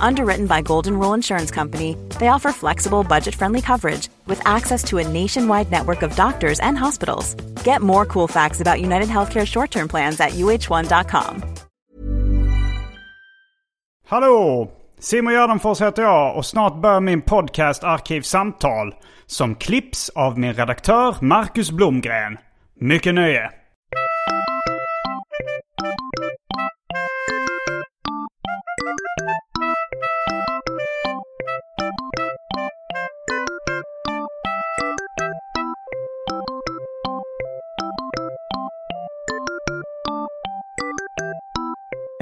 Underwritten by Golden Rule Insurance Company, they offer flexible, budget friendly coverage with access to a nationwide network of doctors and hospitals. Get more cool facts about United Healthcare short term plans at uh1.com. Hallå! Simon Gärdenfors heter jag och snart börjar min podcast Arkivsamtal som klipps av min redaktör Marcus Blomgren. Mycket nöje!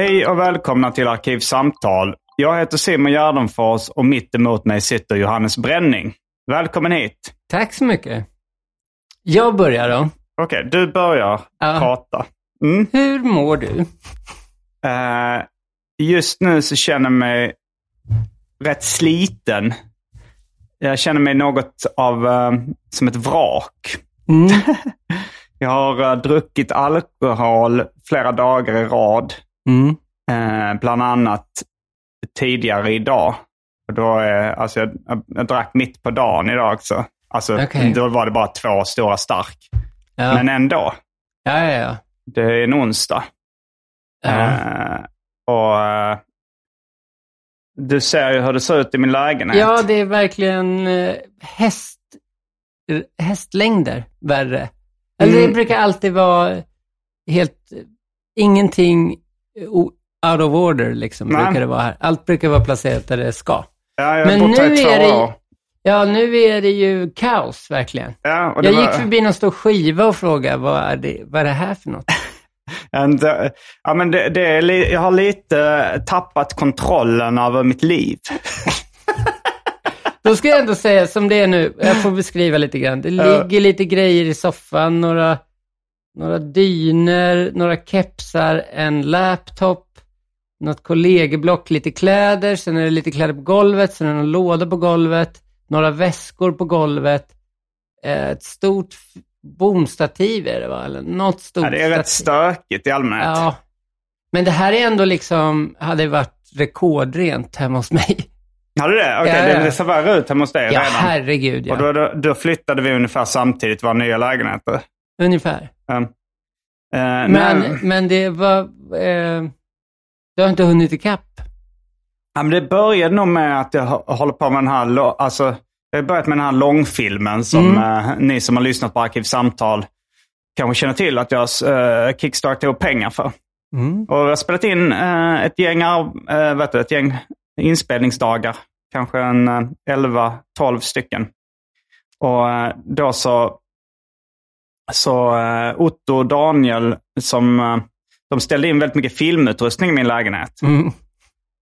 Hej och välkomna till Arkivsamtal. Jag heter Simon Gärdenfors och mitt emot mig sitter Johannes Bränning. Välkommen hit. Tack så mycket. Jag börjar då. Okej, du börjar Ja. prata. Mm. Hur mår du? Eh, just nu så känner jag mig rätt sliten. Jag känner mig något av eh, som ett vrak. Mm. Jag har eh, druckit alkohol flera dagar i rad. Mm. Eh, bland annat tidigare idag. Och då, eh, alltså jag, jag, jag drack mitt på dagen idag också. Alltså, Okej. Då var det bara två stora stark. Ja. Men ändå. ja, ja, ja. Det är en onsdag. ja. Eh, och eh, Du ser ju hur det ser ut i min lägenhet. ja, det är verkligen eh, häst, hästlängder värre. Eller det Mm. brukar alltid vara helt, ingenting out of order liksom, Nej. brukar det vara här. Allt brukar vara placerat där det ska. ja, jag Men nu är det- år. Ja, nu är det ju kaos verkligen. Ja, Jag var- gick förbi någon stor skiva och frågade vad är det, vad är det här för något? And, eh, ja, men det, det är jag har lite tappat kontrollen över mitt liv. Då ska jag ändå säga som det är nu, jag får beskriva lite grann. Det ligger lite grejer i soffan, några, några dyner, några kepsar, en laptop, något kollegieblock, lite kläder, sen är det lite kläder på golvet, sen är det några lådor på golvet, några väskor på golvet, eh, ett stort bomstativ är det va? Eller något stort Ja, det är rätt stativ. stökigt i allmänhet. Ja. Men det här är ändå liksom, hade varit rekordrent hemma hos mig. Hade det? Okej, Ja, ja. det ser värre ut hemma hos dig Ja, redan. herregud ja. Och då, då, då flyttade vi ungefär samtidigt våra nya lägenheter. Ungefär. Um, eh, Men, nej, men det var... Eh, du har inte hunnit ikapp? ja, men det började nog med att jag hå- håller på med den här, alltså, jag har börjat med den här långfilmen som Mm. eh, ni som har lyssnat på Arkivsamtal kanske känner till att jag uh, kickstartade pengar för. Mm. Och jag har spelat in eh, ett, gäng, eh, vet du, ett gäng inspelningsdagar. Kanske en eh, 11-12 stycken. Och eh, då så, så eh, Otto och Daniel som eh, de ställde in väldigt mycket filmutrustning i min lägenhet. Mm.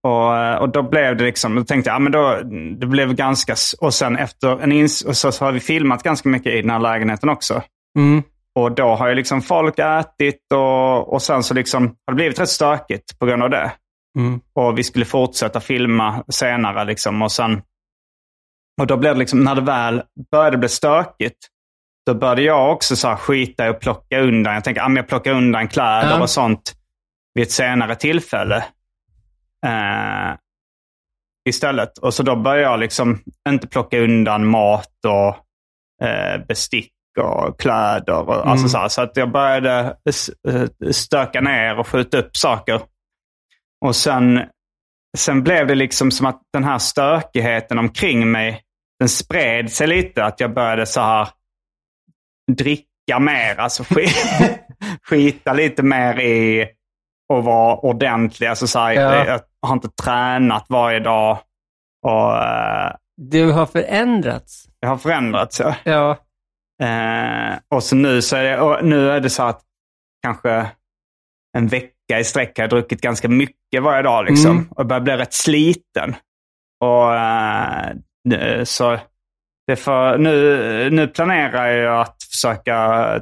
Och, eh, och då blev det liksom, då tänkte jag, ja men då, det blev ganska, och sen efter en ins, och så, så har vi filmat ganska mycket i den här lägenheten också. Mm. Och då har ju liksom folk ätit och, och sen så liksom har det blivit rätt stökigt på grund av det. Mm. Och vi skulle fortsätta filma senare liksom. Och, sen, och då blev det liksom, när det väl började bli stökigt, då började jag också så här skita i att plocka undan. Jag tänker, ja, men jag plockar undan kläder Ja. och sånt vid ett senare tillfälle. Eh, istället. Och så då började jag liksom inte plocka undan mat och eh, bestick och kläder. Och, alltså Mm. så, här, så att jag började eh, stöka ner och skjuta upp saker. Och sen, sen blev det liksom som att den här stökigheten omkring mig, den spred sig lite. Att jag började så här dricka mer, alltså skit, skita lite mer i och vara ordentlig. Alltså så här, Ja. Jag har inte tränat varje dag. Och eh, Du har förändrats. jag har förändrats. Ja. Ja. Eh, och så nu så är det, nu är det så att kanske en vecka i sträck har jag druckit ganska mycket varje dag. Liksom, Mm. Och börjar bli rätt sliten. Och eh, nu- så för, nu, nu planerar jag att försöka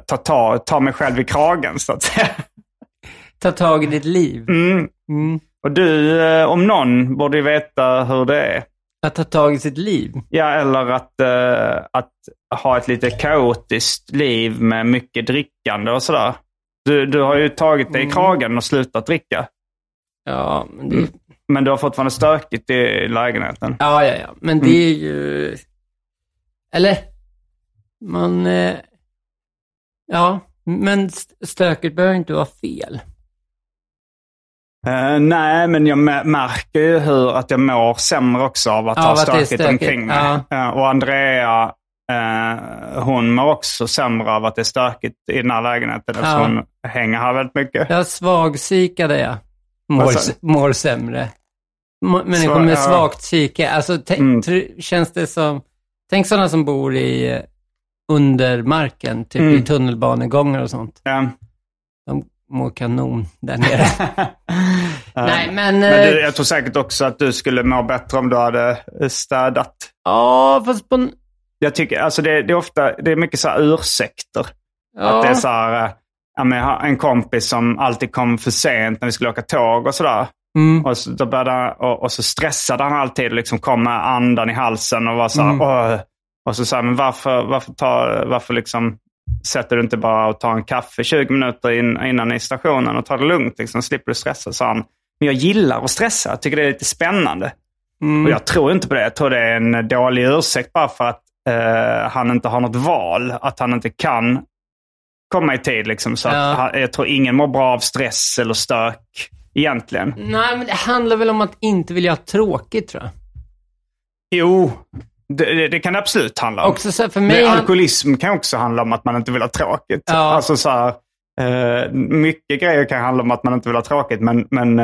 ta, ta, ta mig själv i kragen så att säga. Ta tag i ditt liv. Mm. Mm. Och du eh, om någon borde ju veta hur det är. Att ta tag i sitt liv. Ja, eller att, eh, att ha ett lite kaotiskt liv med mycket drickande och sådär. Du, du har ju tagit dig i kragen och slutat dricka. Ja, men det, Mm. Men du har fortfarande stökigt i lägenheten. ja, ja, ja. Men det är ju... Eller? Man... Eh, ja, men st- stöket behöver inte vara fel. Eh, nej, men jag mä- märker ju hur att jag mår sämre också av att Av ha stökigt stökigt, omkring mig. ja. Eh, och Andrea, eh, hon mår också sämre av att det är stökigt i den här lägenheten eftersom Ja. hon hänger här väldigt mycket. Jag svagpsykade jag. Mår, mår sämre. Människor med ja. svagt psyke. Alltså, Mm. känns det som... Tänk sådana som bor i eh, under marken, typ Mm. i tunnelbanegångar och sånt. Ja. De mår kanon där nere. Nej, men... Men eh, du, jag tror säkert också att du skulle må bättre om du hade eh, städat. Ja, fast på... Jag tycker, alltså det, det är ofta, det är mycket så här ursäkter. Ja, Att det är så här, eh, jag har en kompis som alltid kom för sent när vi skulle åka tåg och sådär. Mm, Och så, då började, han- och, och så stressade han alltid liksom kom med andan i halsen och var så här, Mm. Och så sa han, men varför, varför, tar, varför liksom sätter du inte bara och tar en kaffe 20 minuter in, innan i stationen och tar det lugnt, liksom, slipper du stressa, sa han. Men jag gillar att stressa, jag tycker det är lite spännande. mm. Och jag tror inte på det. Jag tror det är en dålig ursäkt bara för att eh, han inte har något val. Att han inte kan komma i tid. Liksom. Så Ja. att jag tror ingen mår bra av stress eller stök egentligen. Nej, men det handlar väl om att inte vilja ha tråkigt, tror jag. Jo, det, det, kan det absolut handla om. Också så för mig... Men han- alkoholism kan också handla om att man inte vill ha tråkigt. Ja. Alltså så här, eh, mycket grejer kan handla om att man inte vill ha tråkigt. Men, men,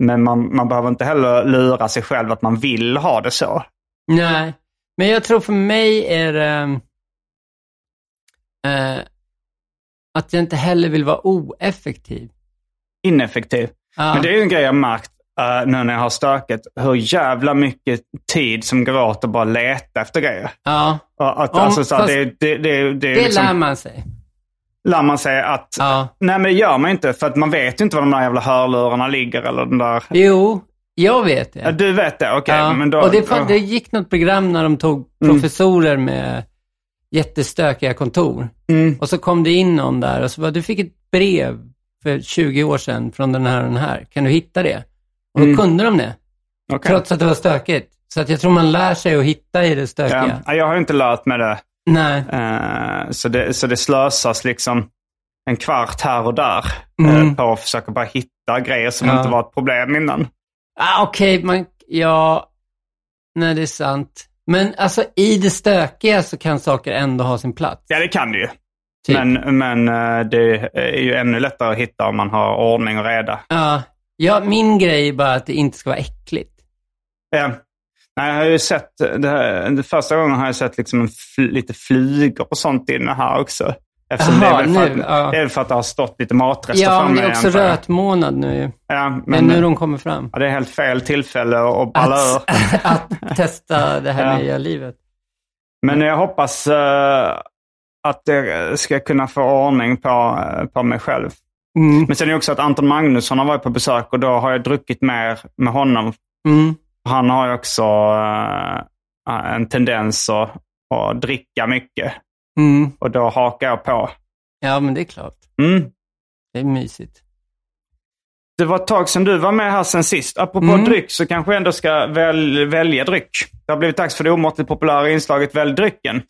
men man, man behöver inte heller lura sig själv att man vill ha det så. Nej, men jag tror för mig är det eh, att jag inte heller vill vara oeffektiv. Ineffektiv. Ja. Men det är ju en grej jag märkt eh, nu när jag har stökat. Hur jävla mycket tid som går åt att bara leta efter grejer. ja, Och Att, Om- alltså, så det, det, det, det, är det liksom, lär man sig. lär man sig att... Ja. Nej, men det gör man inte. För att man vet ju inte var de där jävla hörlurarna ligger. Eller den där... Jo, jag vet det. Ja, du vet det? Okej. Ja, men då, och det, fan, ja. det gick något program när de tog professorer med jättestökiga kontor. Mm. Och så kom det in någon där och så bara, du fick ett brev för 20 år sedan från den här och den här. Kan du hitta det? Och då Mm. kunde de det, Okej. trots att det var stökigt. Så att jag tror man lär sig att hitta i det stökiga. Ja, Jag har inte lärt mig det. Nej. Eh, så det. Så det slösas liksom en kvart här och där Mm. eh, på att försöka bara hitta grejer som Ja. inte var ett problem innan. Ah, Okej, man, ja, nej det är sant. Men alltså i det stökiga så kan saker ändå ha sin plats. Ja, det kan det ju. Typ. Men, men eh, det är ju ännu lättare att hitta om man har ordning och reda. Ja, ja, min grej är bara att det inte ska vara äckligt. Ja. Nej, jag har ju sett, det här, första gången har jag sett liksom fl- lite flugor och sånt inne här också. Eftersom Jaha, det, är väl för nu, att, ja. för att det har stått lite matrester Ja, framme. det är också rötmånad nu. Ja, Men men, nu de kommer fram. ja, det är helt fel tillfälle att balla ur. Att, att testa det här Ja. nya livet. Men jag hoppas eh, att jag ska kunna få ordning på, eh, på mig själv. Mm. Men sen är det också att Anton Magnusson har varit på besök och då har jag druckit mer med honom. Mm. Han har ju också eh, en tendens att, att dricka mycket. Mm. Och då hakar jag på. Ja, men det är klart. Mm. Det är mysigt. Det var ett tag sedan du var med här sen sist. Apropå Mm. dryck så kanske jag ändå ska väl, välja dryck. Det har blivit dags för det omåttligt populära inslaget Välj drycken.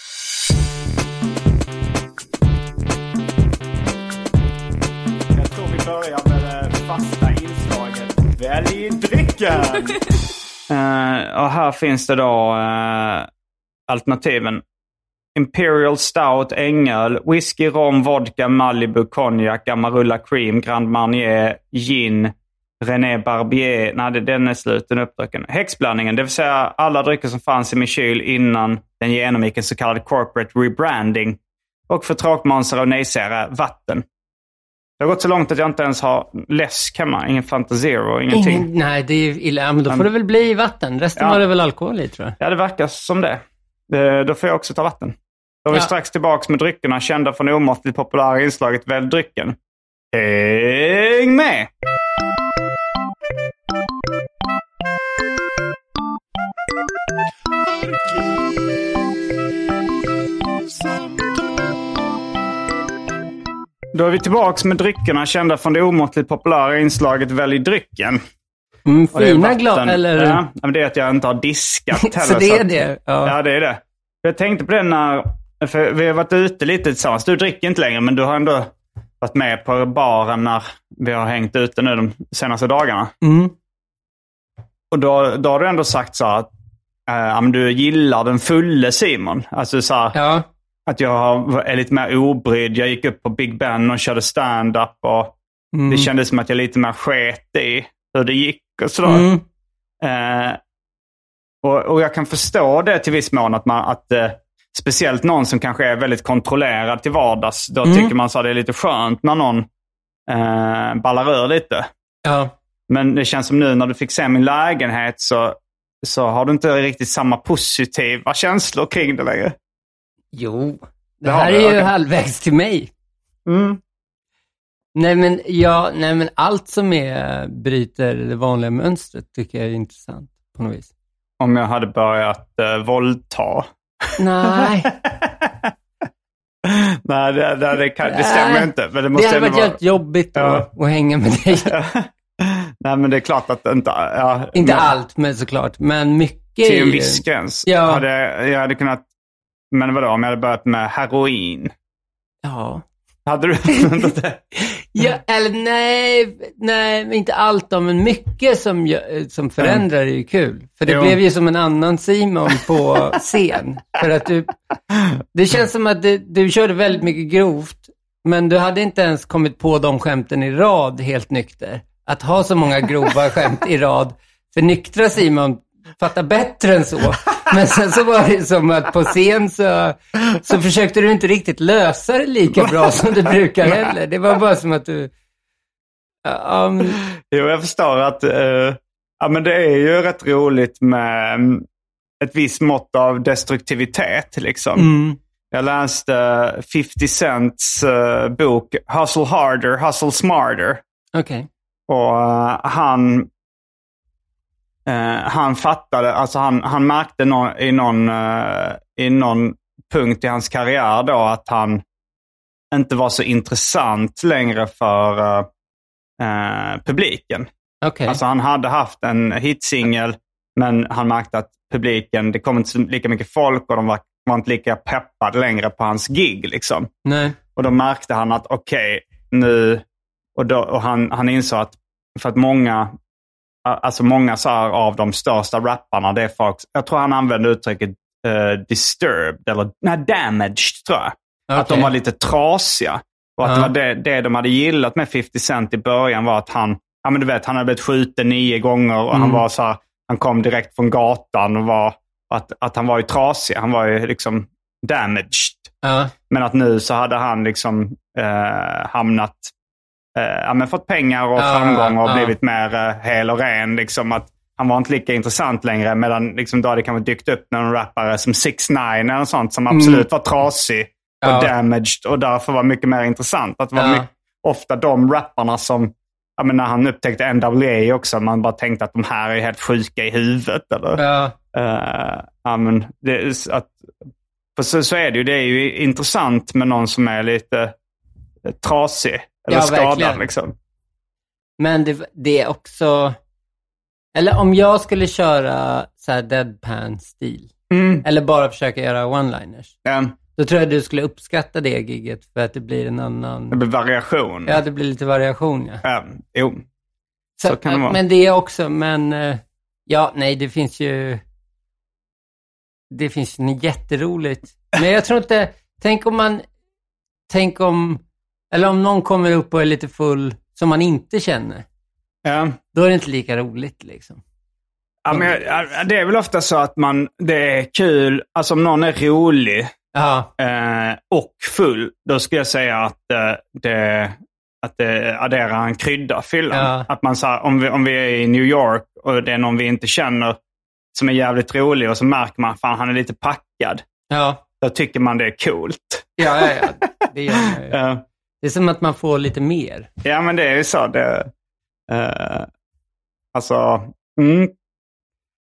Inslaget drycken. Eh, och här finns det då uh, alternativen Imperial Stout, Ängöl, whisky, rom, vodka, Malibu, konjak, Amarula Cream, Grand Marnier, gin, René Barbier. Nej, den är slut. Den är uppdrucken. Häxblandningen, det vill säga alla drycker som fanns i min kyl innan den genomgick en så kallad corporate rebranding. Och för tråkmånsar och nejsägare, vatten. Det har gått så långt att jag inte ens har läsk hemma. Ingen Fanta Zero, ingenting. Ingen, nej, det är illa. Ja, men då får det väl bli vatten. Resten Ja. var det väl alkohol i, tror jag. Ja, det verkar som det. det då får jag också ta vatten. Då är vi Ja. strax tillbaka med dryckerna kända från det omåttligt populära inslaget Välj drycken. Häng med! Då är vi tillbaka med dryckerna kända från det omåttligt populära inslaget Välj drycken. Mm, fina glas, eller? Ja, men det är att jag inte har diskat heller. så det är att- det? Ja. Ja, det är det. Jag tänkte på det när... För vi har varit ute lite tillsammans. Du dricker inte längre, men du har ändå varit med på baren när vi har hängt ute nu de senaste dagarna. Mm. Och då, då har du ändå sagt så att äh, du gillar den fulle Simon. Alltså så här, ja. Att jag är lite mer obrydd. Jag gick upp på Big Ben och körde stand-up och Mm. det kändes som att jag lite mer sket i hur det gick och sådär. Mm. Eh, och, och jag kan förstå det till viss mån att, man, att eh, speciellt någon som kanske är väldigt kontrollerad till vardags, då Mm. tycker man så att det är lite skönt när någon eh, ballar ur lite. ja. Men det känns som nu när du fick se min lägenhet så, så har du inte riktigt samma positiva känslor kring det längre. Jo, det, Det här är ju okej. halvvägs till mig. Mm. Nej men, ja, nej men allt som är, bryter det vanliga mönstret tycker jag är intressant på något vis. Om jag hade börjat eh, våldta. Nej, Nej, det, det, det, kan, det stämmer Nej. inte. Men det det måste hade ändå varit vara... jobbigt Ja. att, att hänga med dig. Nej, men det är klart att det inte... Ja, Inte men- allt, men såklart. Men mycket Till en viss gräns. Ja. Hade, jag hade kunnat... Men vadå, om jag hade börjat med heroin? Ja. Hade du det? ja, eller nej, nej, inte allt då, men mycket som, gö- som förändrar är ju kul. För det Jo. blev ju som en annan Simon på scen. För att du, det känns som att du, du körde väldigt mycket grovt, men du hade inte ens kommit på de skämten i rad helt nykter. Att ha så många grova skämt i rad. För nyktra Simon fattar bättre än så. Men sen så var det som att på scen så, så försökte du inte riktigt lösa det lika bra som du brukar heller. Det var bara som att du... Ja, um, Jo, jag förstår att... eh, ja, men det är ju rätt roligt med mm, ett visst mått av destruktivitet. Liksom. mm, Jag läste 50 Cents eh, bok Hustle Harder, Hustle Smarter. Okej. Och eh, han, han fattade, alltså han, han märkte nå- i, någon, eh, i någon punkt i hans karriär då att han inte var så intressant längre för eh, eh, publiken. Okej. Alltså han hade haft en hitsingel men han märkte att publiken, det kom inte lika mycket folk och de var, var inte lika peppade längre på hans gig. Liksom. Nej. Och då märkte han att okej, nu... Och, då, och han, han insåg att för att många, alltså många så här av de största rapparna, det är folk, jag tror han använde uttrycket eh, disturbed, eller nej, damaged tror jag. Att de var lite trasiga. Och att Ja. det, var det, det de hade gillat med 50 Cent i början var att han, ja men du vet, han hade blivit skjuten nio gånger och han Mm. var så här, han kom direkt från gatan och var, att, att han var ju trasig. Han var ju liksom damaged. Ja. Men att nu så hade han liksom eh, hamnat, ja, men fått pengar och framgång och blivit mer eh, hel och ren. Liksom att han var inte lika intressant längre. Medan liksom, då hade det kanske dykt upp någon rappare som 6 9 eller sånt som absolut var trasig och Mm. Ja. damaged och därför var mycket mer intressant. Att det var Ja. mycket, ofta de rapparna som, ja, men när han upptäckte NWA också, man bara tänkte att de här är helt sjuka i huvudet. Eller? Ja. Eh, ja, men det, att, så, så är det ju. Det är ju intressant med någon som är lite eh, trasig eller Ja, skadad. verkligen. Liksom. Men det, det är också... Eller om jag skulle köra så här deadpan-stil, Mm. eller bara försöka göra one-liners, Ja, då tror jag du skulle uppskatta det gigget för att det blir en det annan... blir variation. Ja, det blir lite variation, ja. Ja, jo. Så kan det vara. Men det är också, men... eh, Ja, nej, det finns ju... Det finns ju jätteroligt Men jag tror inte, tänk om man, tänk om, eller om någon kommer upp och är lite full som man inte känner. Ja. Då är det inte lika roligt liksom. Ja, men, jag- det är väl ofta så att man, det är kul, alltså om någon är rolig Ja, eh, och full, då skulle jag säga att, eh, det, att det adderar en krydda fyllan. Ja. Att man, så här, om, vi, om vi är i New York och det är någon vi inte känner som är jävligt rolig och så märker man att han är lite packad. ja, Då tycker man det är coolt. ja, ja, ja. det gör ju. Ja. Det är som att man får lite mer. Ja, men det är ju så. Det, eh, alltså, mm,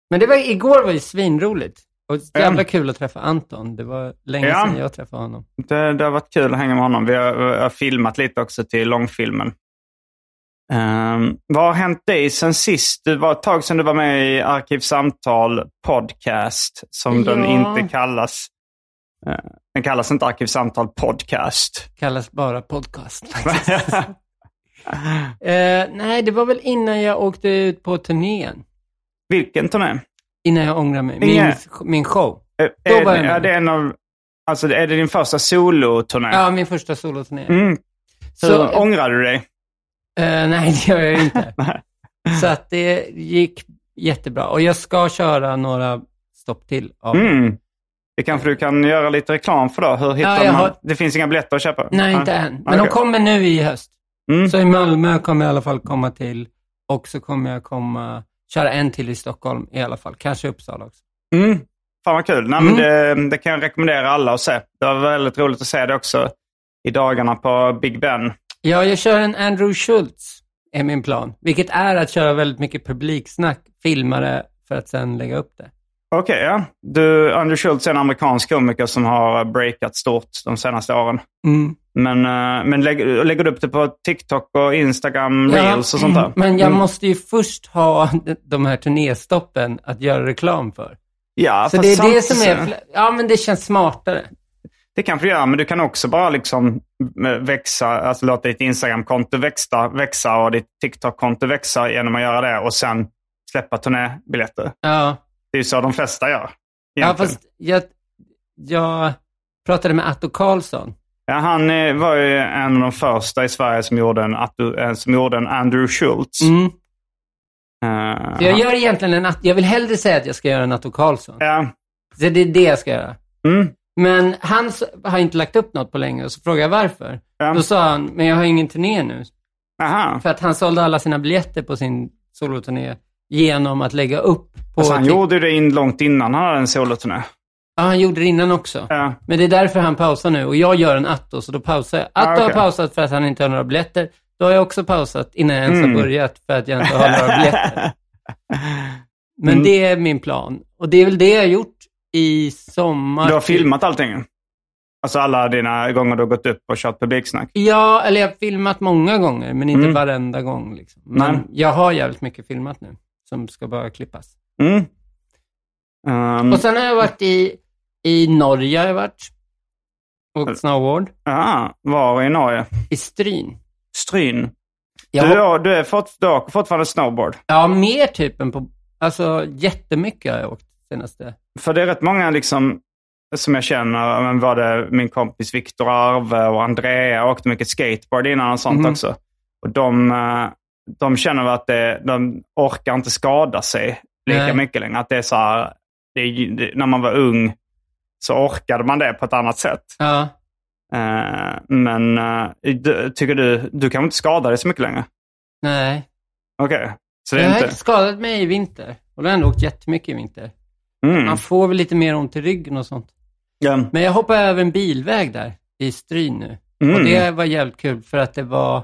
Men det var, igår var ju svinroligt. Och jävla kul att träffa Anton. Det var länge Ja. sedan jag träffade honom. det, det har varit kul att hänga med honom. Vi har, vi har filmat lite också till långfilmen. Um, vad har hänt dig sen sist? Det var ett tag sedan du var med i Arkivsamtal podcast, som den Ja. inte kallas. Eh, den kallas inte Arkivsamtal podcast. Kallas bara podcast faktiskt. Eh, nej, det var väl innan jag åkte ut på turnén. Vilken turné? Innan jag ångrar mig. Min, min show. Eh, Då Är, var jag är, med. det en av, alltså, är det din första soloturné? Ja, min första soloturné. Mm. Så, Så- ångrar du dig? Eh, nej, det gör jag inte. Så att det gick jättebra. Och jag ska köra några stopp till. Av Mm. Det kanske du kan göra lite reklam för då? Hur hittar Ja, man? har- Det finns inga biljetter att köpa? Nej, inte än. Men de Okej. kommer nu i höst. Mm. Så i Malmö kommer jag i alla fall komma till. Och så kommer jag komma, köra en till i Stockholm i alla fall. Kanske Uppsala också. Mm. Fan vad kul. Nej, Mm. men det, det kan jag rekommendera alla att se. Det var väldigt roligt att se det också i dagarna på Big Ben. Ja, jag kör en Andrew Schultz, är min plan. Vilket är att köra väldigt mycket publiksnack, filma det för att sen lägga upp det. Okej, ja. Du, Andrew Schultz är en amerikansk komiker som har breakat stort de senaste åren. Mm. Men, eh, men lägger, lägger du upp det på TikTok och Instagram, Reels och sånt där? Men jag Mm. måste ju först ha de här turnéstoppen att göra reklam för. Ja, Så det är det som är... Ja, men det känns smartare. Det kanske du gör, men du kan också bara liksom eh, växa, alltså låta ditt Instagram-konto växa, växa och ditt TikTok-konto växa genom att göra det och sen släppa turnébiljetter. Ja, Det är så de flesta gör. ja egentligen. fast jag, jag pratade med Atto Karlsson. Ja, han eh, var ju en av de första i Sverige som gjorde en, Atto- eh, som gjorde en Andrew Schultz. Mm. Så jag gör egentligen en... Jag vill hellre säga att jag ska göra en Atto Karlsson. Ja. Så det är det jag ska göra. Mm. Men han har inte lagt upp något på länge och så frågade jag varför. Ja. Då sa han, men jag har ingen turné nu. Aha. För att han sålde alla sina biljetter på sin soloturné genom att lägga upp på... Alltså, han gjorde det in långt innan han hade en soloturné. Ja, han gjorde det innan också. Ja. Men det är därför han pausar nu och jag gör en Atto, så då pausar jag. Atto Ah, har okej. pausat för att han inte har några biljetter. Då har jag också pausat innan jag ens Mm. har börjat för att jag inte har några biljetter. Men Mm. det är min plan. Och det är väl det jag har gjort i sommar. Du har filmat allting? Alltså alla dina gånger du har gått upp och kört publiksnack? Ja, eller jag har filmat många gånger, men inte Mm. varenda gång. Liksom. Men Nej. jag har jävligt mycket filmat nu, som ska bara klippas. Mm. Um, Och sen har jag varit i, i Norge, har jag varit. Och snowboard. aha, var i Norge? I Stryn. Stryn. Jag Du, har, du, är fort, du har fortfarande snowboard? ja, mer typ än på... Alltså jättemycket har jag åkt senaste. För det är rätt många liksom, som jag känner, men var det min kompis Viktor Arve och Andrea åkte mycket skateboard innan och sånt Mhm. också. Och de, eh, de känner att det, de orkar inte skada sig lika Nej. mycket längre. Att det är så här, det, det, när man var ung så orkade man det på ett annat sätt. Ja. Eh, men du, tycker du, du kan inte skada dig så mycket längre? Nej. Okej, så det Jag är har inte... inte skadat mig i vinter. Och då har jag ändå åkt jättemycket i vinter. Mm. Man får väl lite mer ont i ryggen och sånt. Ja. Men jag hoppade över en bilväg där i Stryn nu. Mm. Och det var jävligt kul för att det var...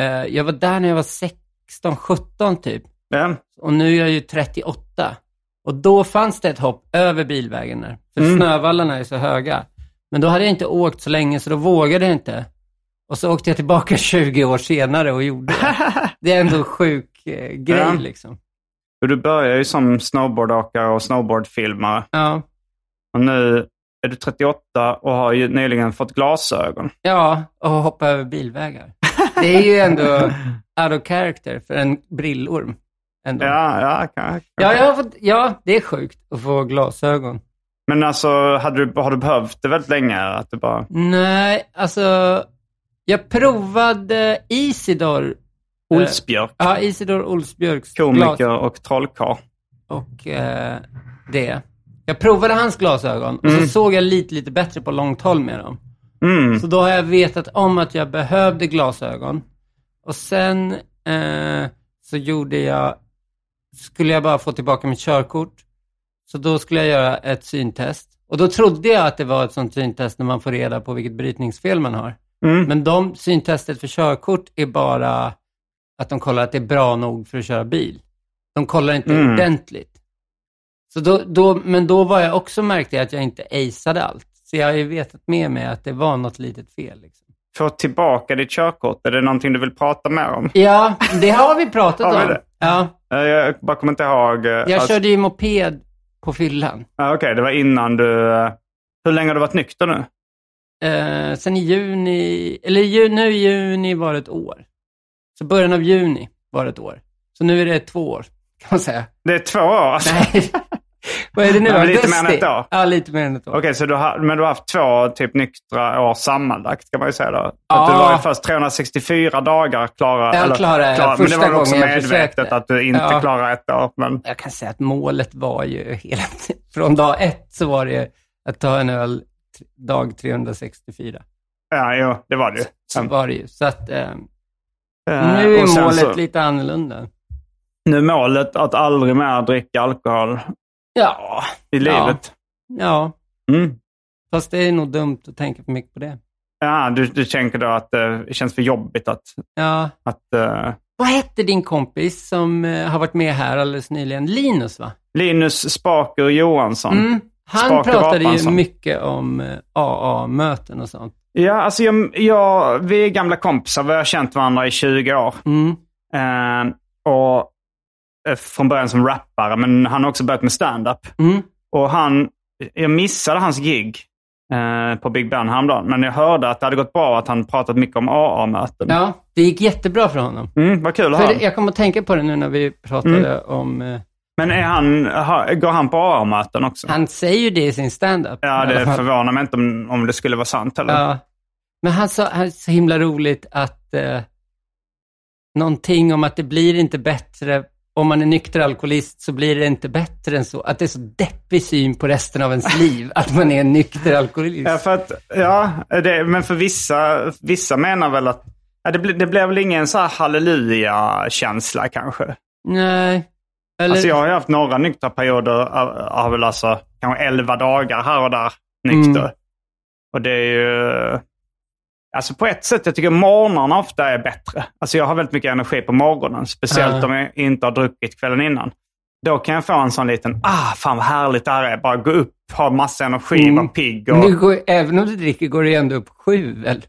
Eh, jag var där när jag var 16, 17 typ. Ja. Och nu är jag ju 38. Och då fanns det ett hopp över bilvägen där. För Mm. snövallarna är så höga. Men då hade jag inte åkt så länge så då vågade jag inte. Och så åkte jag tillbaka 20 år senare och gjorde det. Det är ändå en sjuk eh, grej Ja. liksom. Och Du började ju som snowboardåkare och snowboardfilmare. Ja. Och nu är du 38 och har ju nyligen fått glasögon. ja, och hoppa över bilvägar. Det är ju ändå out of character för en brillorm. Ändå. Ja, ja, kan, Ja, jag fått, ja, det är sjukt att få glasögon. Men alltså, hade du, har du behövt det väldigt länge? Att du bara... Nej, alltså jag provade Isidor. Olsbjörk. Eh, ja, Isidor Olsbjörks Komiker glas. och trollkarl. Och eh, det. Jag provade hans glasögon och så såg jag lite, lite bättre på långt håll med dem. Mm. Så då har jag vetat om att jag behövde glasögon. Och sen eh, så gjorde jag, skulle jag bara få tillbaka mitt körkort. Så då skulle jag göra ett syntest. Och då trodde jag att det var ett sånt syntest när man får reda på vilket brytningsfel man har. Mm. Men de syntestet för körkort är bara att de kollar att det är bra nog för att köra bil. De kollar inte Mm. ordentligt. Så då, då, men då var jag också märkte jag att jag inte aceade allt. Så jag har ju vetat med mig att det var något litet fel. Liksom. Få tillbaka ditt körkort, är det någonting du vill prata mer om? Ja, det har vi pratat Har vi om. Ja, Eh, Jag bara kommer inte ihåg. eh, jag alltså- körde ju moped på fyllan. Ja, Okej, det var innan du... eh, Hur länge har du varit nykter nu? Eh, sen i juni, eller ju, nu i juni var det ett år. Så början av juni var det ett år. Så nu är det två år, kan man säga. Det är två år alltså. Nej, vad är det nu? Men lite Augusti? mer än ett år. Ja, lite mer än ett år. Okej, så du har, men du har haft två typ nyktra år sammanlagt kan man ju säga då. Ja. Att du var ju först 364 dagar klara. Jag klarade klar, Men det första var också gången medvetet försökte. att du inte Ja. klarade ett år. Men, Jag kan säga att målet var ju hela från dag ett så var det att ta en öl dag 364. ja, jo, det var det ju. Så var det ju. Så att eh, Eh, nu är målet så- lite annorlunda. Nu är målet att aldrig mer dricka alkohol Ja, i livet. ja. Mm. Fast det är nog dumt att tänka för mycket på det. Ja, du, du tänker då att eh, det känns för jobbigt att... Ja. att eh, Vad hette din kompis som eh, har varit med här alldeles nyligen? Linus, va? Linus Spaker Johansson. Mm. Han Spake pratade ju Apansson. mycket om AA-möten och sånt. Ja, alltså jag, jag, vi är gamla kompisar. Vi har känt varandra i 20 år. Mm. Eh, och Från början som rappare, men han har också börjat med stand-up. Mm. Och han, jag missade hans gig eh, på Big Ben häromdagen. Men jag hörde att det hade gått bra att han pratat mycket om AA-möten. Ja, det gick jättebra för honom. Mm, vad kul att höra. jag kommer att tänka på det nu när vi pratade om... Eh, Men är han, ha, går han på AA-möten också? han säger ju det i sin stand-up. ja, det förvånar mig inte om, om det skulle vara sant heller. Ja. Men han sa, han så himla roligt att eh, någonting om att det blir inte bättre om man är nykter alkoholist så blir det inte bättre än så. Att det är så deppig syn på resten av ens liv, att man är en nykter alkoholist. Ja, för att, ja det, men för vissa, vissa menar väl att ja, det, blir, det blir väl ingen så här halleluja-känsla kanske. Nej. Eller, Alltså jag har ju haft några nyktra perioder av, av väl alltså kanske 11 dagar här och där nykter. Mm. Och det är ju... Alltså på ett sätt, jag tycker morgnarna ofta är bättre. Alltså jag har väldigt mycket energi på morgonen. Speciellt Ja. om jag inte har druckit kvällen innan. Då kan jag få en sån liten, ah fan vad härligt det här är. Bara gå upp, ha massa energi, Mm. vara pigg. Och, du går, även om du dricker går det ändå upp sju, väl?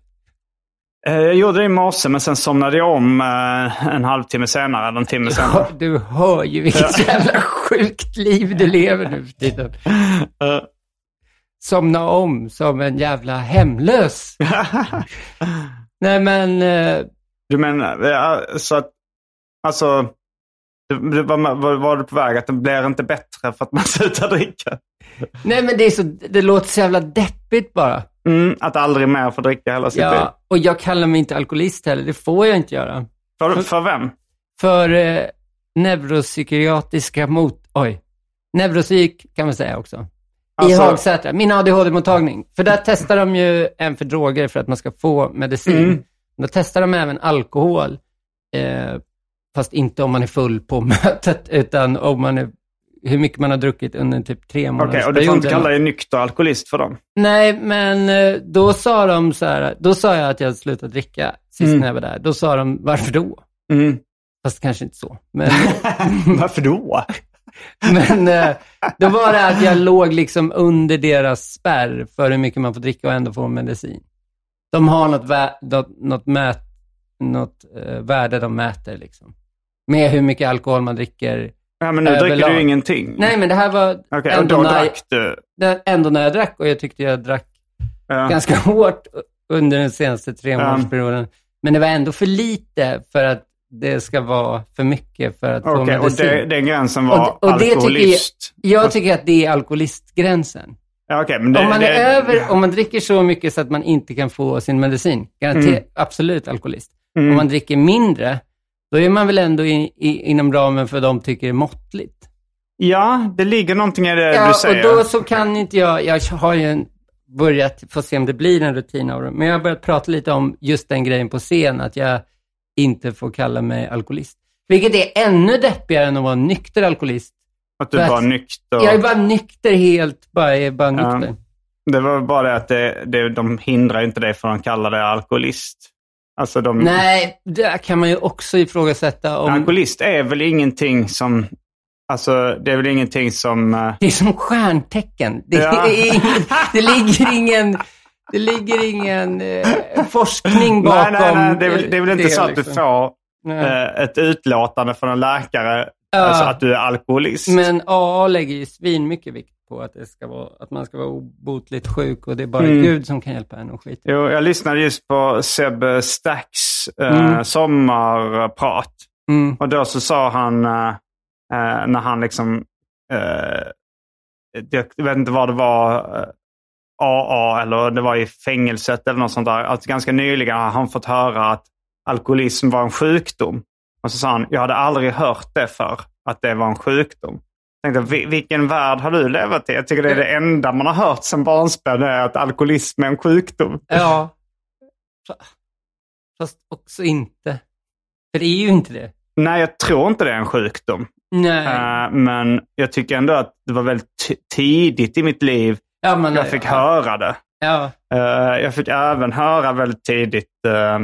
Eh, jag gjorde det i morse men sen somnade jag om eh, en halvtimme senare, eller en timme senare. Du hör ju vilket jävla sjukt liv du lever nu för tiden. Eh, Somna om som en jävla hemlös. Nej men, eh, Du menar, ja, så att, alltså, det var, var, var du på väg att det blir inte bättre för att man slutar dricka? nej men det är så, det låter så jävla deppigt bara. Mm, att aldrig mer få dricka hela sitt liv. Ja, och jag kallar mig inte alkoholist heller, det får jag inte göra. För, för vem? För eh, neuropsykiatriska mot... Oj. Neuropsyk kan man säga också. I Alltså- Hagsätra, min ADHD-mottagning. För där testar de ju en för droger för att man ska få medicin. Mm. Då testar de även alkohol. Eh, fast inte om man är full på mötet, utan om man är, hur mycket man har druckit under typ tre Okej, månaders och du får inte kalla dig nykter alkoholist för dem? Nej, men eh, då sa de så här, då sa jag att jag hade slutat dricka sist Mm. när jag var där. Då sa de, varför då? Mm. Fast kanske inte så. Men, Varför då? Men eh, då var det att jag låg liksom under deras spärr för hur mycket man får dricka och ändå få medicin. De har något, vä- något, något, mät, något eh, värde de mäter liksom. Med hur mycket alkohol man dricker. Ja, men nu dricker Överlag. du ju ingenting. Nej, men det här var och ändå, då när, du? det- ändå när jag drack och jag tyckte jag drack Ja. ganska hårt under den senaste tre månadersperioden. Men det var ändå för lite för att det ska vara för mycket för att få Okej, och medicin. det, den gränsen var Och och det tycker jag- alkoholist? Jag tycker att det är alkoholistgränsen. Ja, okay, det, om, man är det, över, om man dricker så mycket så att man inte kan få sin medicin, garanterat, Mm. absolut alkoholist. Mm. Om man dricker mindre, då är man väl ändå i, i, inom ramen för de tycker är måttligt. Ja, det ligger någonting i det Ja, du och säger. då så kan inte jag, jag har ju en, börjat, få se om det blir en rutin av det, men jag har börjat prata lite om just den grejen på scen, att jag inte får kalla mig alkoholist. Vilket är ännu deppigare än att vara nykter alkoholist. att du för var att- nykter. Jag är bara nykter helt, bara, jag är bara Ja. nykter. Det var bara det att det, det, de hindrar inte dig från att kalla dig alkoholist. Alltså de, Nej, där kan man ju också ifrågasätta om... alkoholist är väl ingenting som... Alltså det är väl ingenting som... eh, Det är som stjärntecken. Det, Ja. är ingen, det ligger ingen, det ligger ingen eh, forskning bakom. nej, nej, nej. Det är, väl, det är väl inte så att du liksom. får Nej. eh, ett utlåtande från en läkare, Ja. alltså att du är alkoholist. Men AA lägger ju svin mycket vikt på att, det ska vara, att man ska vara obotligt sjuk och det är bara Mm. Gud som kan hjälpa en och skit. Jo, jag lyssnade just på Seb Stacks eh, Mm. sommarprat. Mm. Och då så sa han, eh, eh, när han liksom, eh, det, jag vet inte vad det var, eh, AA eller det var i fängelset eller något sånt där. Att ganska nyligen har han fått höra att alkoholism var en sjukdom. Och så sa han, jag hade aldrig hört det för att det var en sjukdom. Jag tänkte, "Vi- vilken värld har du levat i? Jag tycker det är det enda man har hört sedan barnsben är att alkoholism är en sjukdom. Ja. Fast också inte. För det är ju inte det. Nej, jag tror inte det är en sjukdom. Nej. Eh, men jag tycker ändå att det var väldigt tidigt i mitt liv ja, men, jag fick ja. höra det. Ja. Eh, jag fick även höra väldigt tidigt eh,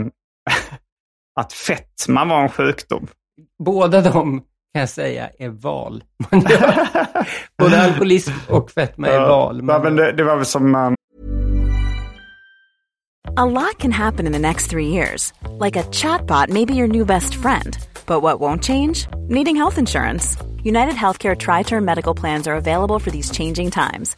att fetma var en sjukdom. Båda de kan jag säga är val. Både alkoholism och fetma är val. Ja, men det, det var väl som... eh, A lot can happen in the next three years. Like a chatbot may be your new best friend. But what won't change? Needing health insurance. United Healthcare Tri Term Medical Plans are available for these changing times.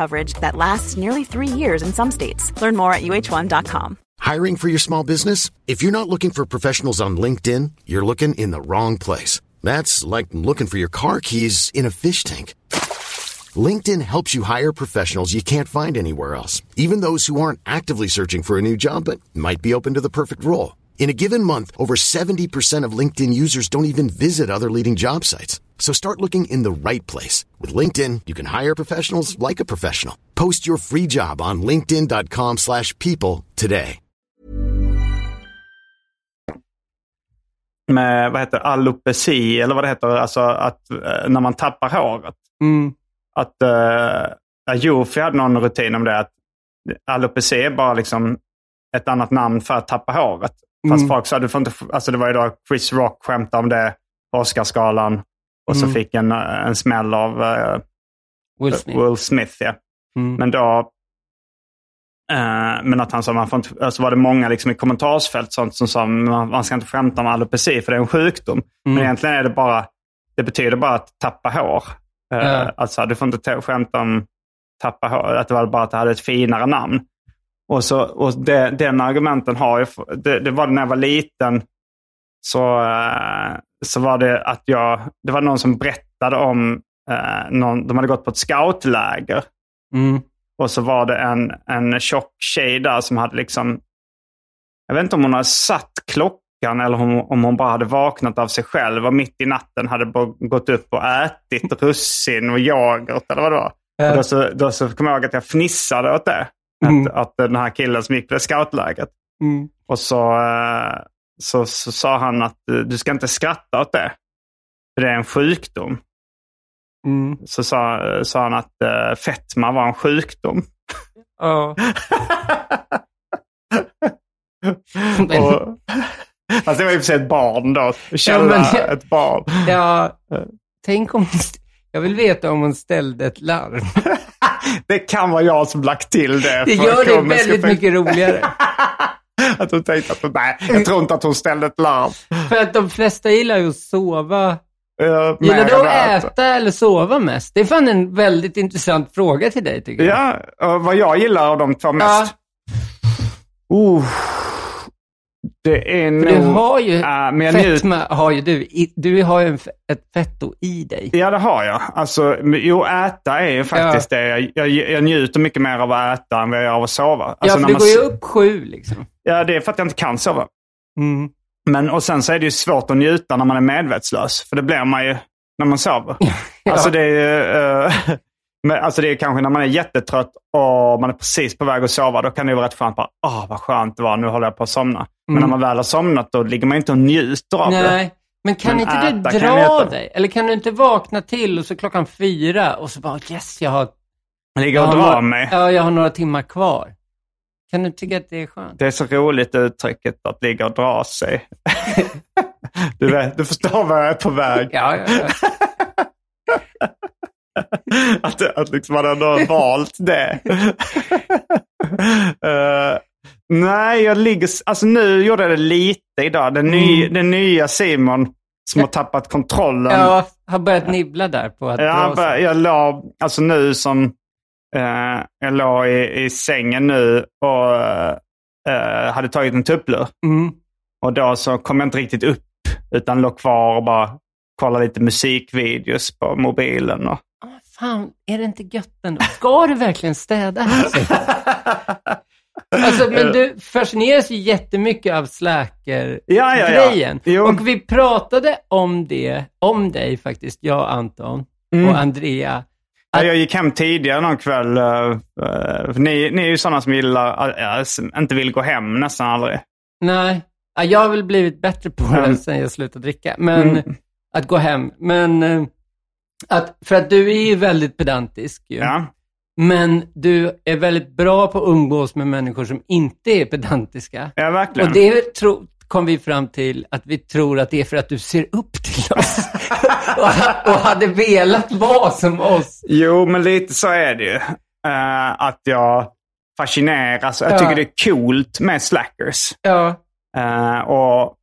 coverage that lasts nearly three years in some states. Learn more at uh1.com. Hiring for your small business? If you're not looking for professionals on LinkedIn, you're looking in the wrong place. That's like looking for your car keys in a fish tank. LinkedIn helps you hire professionals you can't find anywhere else, even those who aren't actively searching for a new job but might be open to the perfect role. In a given month, over 70% of LinkedIn users don't even visit other leading job sites. So start looking in the right place. With LinkedIn, you can hire professionals like a professional. Post your free job on linkedin.com/people slash people today. med vad heter alopeci, eller vad det heter, alltså att eh, när man tappar håret. Mm. Att uh, Jofi hade någon rutin om det. att Alopeci är bara liksom ett annat namn för att tappa håret. Fast Mm. folk sa, du får inte, alltså det var ju då Chris Rock skämtade om det på Oscarsgalan. Och så Mm. fick en, eh, en smäll av eh, Will Smith. Will Smith. Ja. Mm. Men då... eh, men att han sa, man får inte, alltså var det många liksom i kommentarsfält sånt som sa man, man ska inte skämta om alopeci för det är en sjukdom. Men Mm. egentligen är det bara, det betyder bara att tappa hår. Eh, Ja. Alltså du får inte ta- skämta om tappa hår, att det var bara att det hade ett finare namn. Och, så, och det, den argumenten har jag, det, det var när jag var liten så, eh, så var det att jag, det var någon som berättade om, eh, någon, de hade gått på ett scoutläger. Mm. Och så var det en, en tjock tjej där som hade liksom, jag vet inte om hon hade satt klockan eller om, om hon bara hade vaknat av sig själv och mitt i natten hade gått upp och ätit russin och yoghurt eller vad det var. Och då, så, då så kom jag ihåg att jag fnissade åt det. Mm. Att, att den här killen som gick på det scoutlägret. Mm. Och så, eh, så, så sa han att eh, du ska inte skratta åt det. För det är en sjukdom. Mm. Så sa, sa han att uh, fetma var en sjukdom. Ja. Och, fast det var ju för sig ett barn då. Källa men det- ett barn. Ja, tänk om Jag vill veta om hon ställde ett larm. Det kan vara jag som lagt till det. Det gör det väldigt mycket roligare. att hon tänkte att hon, nej, jag tror inte att hon ställde ett larm. För att de flesta gillar ju att sova. Uh, Gillar du att äta eller sova mest? Det är fan en väldigt intressant fråga till dig tycker jag. Ja, vad jag gillar av de två mest. Uh, det är nog... du har ju, Ja, men fetma har ju du. I- Du har ju ett fetto i dig. Ja, det har jag. Alltså, jo, äta är ju faktiskt det. Jag, jag, jag njuter mycket mer av att äta än vad jag gör av att sova. Alltså, ja, för du man går ju upp sju liksom. Ja, det är för att jag inte kan sova. Mm. Men, och sen så är det ju svårt att njuta när man är medvetslös. För det blir man ju när man sover. Alltså det är ju, eh, men, alltså det är kanske när man är jättetrött och man är precis på väg att sova. Då kan det ju vara rätt skönt. Bara, Åh, vad skönt det var. Nu håller jag på att somna. Men Mm. när man väl har somnat då ligger man inte och njuter av det. Nej, men kan Men inte äta du dra dig? Eller kan du inte vakna till och så klockan fyra och så bara yes, jag har... Jag ligger och drar mig. Ja, jag har några timmar kvar. Kan du tycka att det är skönt? Det är så roligt uttrycket att ligga och dra sig. du, vet, du förstår var jag är på väg. Ja, ja, ja. att, att liksom man ändå har valt det. Eh, nej, jag ligger... Alltså nu gjorde jag det lite idag. Den, ny, Mm. den nya Simon som har tappat kontrollen. ja, har börjat nibbla där på att jag, dra sig. jag la, alltså nu som... eh, jag låg i, i sängen nu och eh, hade tagit en tupplur. Mm. Och då så kom jag inte riktigt upp utan låg kvar och bara kollade lite musikvideos på mobilen. Och... Ah, Fan, är det inte gött ändå? Ska du verkligen städa här? Alltså, men du fascineras ju jättemycket av Ja, Slacker-grejen. ja, ja. Jo. Och vi pratade om det, om dig faktiskt, jag och Anton Mm. och Andrea. Ja, jag gick hem tidigare någon kväll. eh, eh, ni, ni är ju sådana som gillar, som inte vill gå hem nästan aldrig. Nej, ja, jag har väl blivit bättre på det Mm. sen jag slutade dricka. Men Mm. att gå hem. Men eh, att, för att du är ju väldigt pedantisk ju. Ja. Men du är väldigt bra på att umgås med människor som inte är pedantiska. ja, verkligen. Och det tro, kom vi fram till att vi tror att det är för att du ser upp till oss. och, och hade velat vara som oss. Jo, men lite så är det ju. Eh, att jag fascineras. Jag Ja. tycker det är coolt med slackers. Ja. Eh, och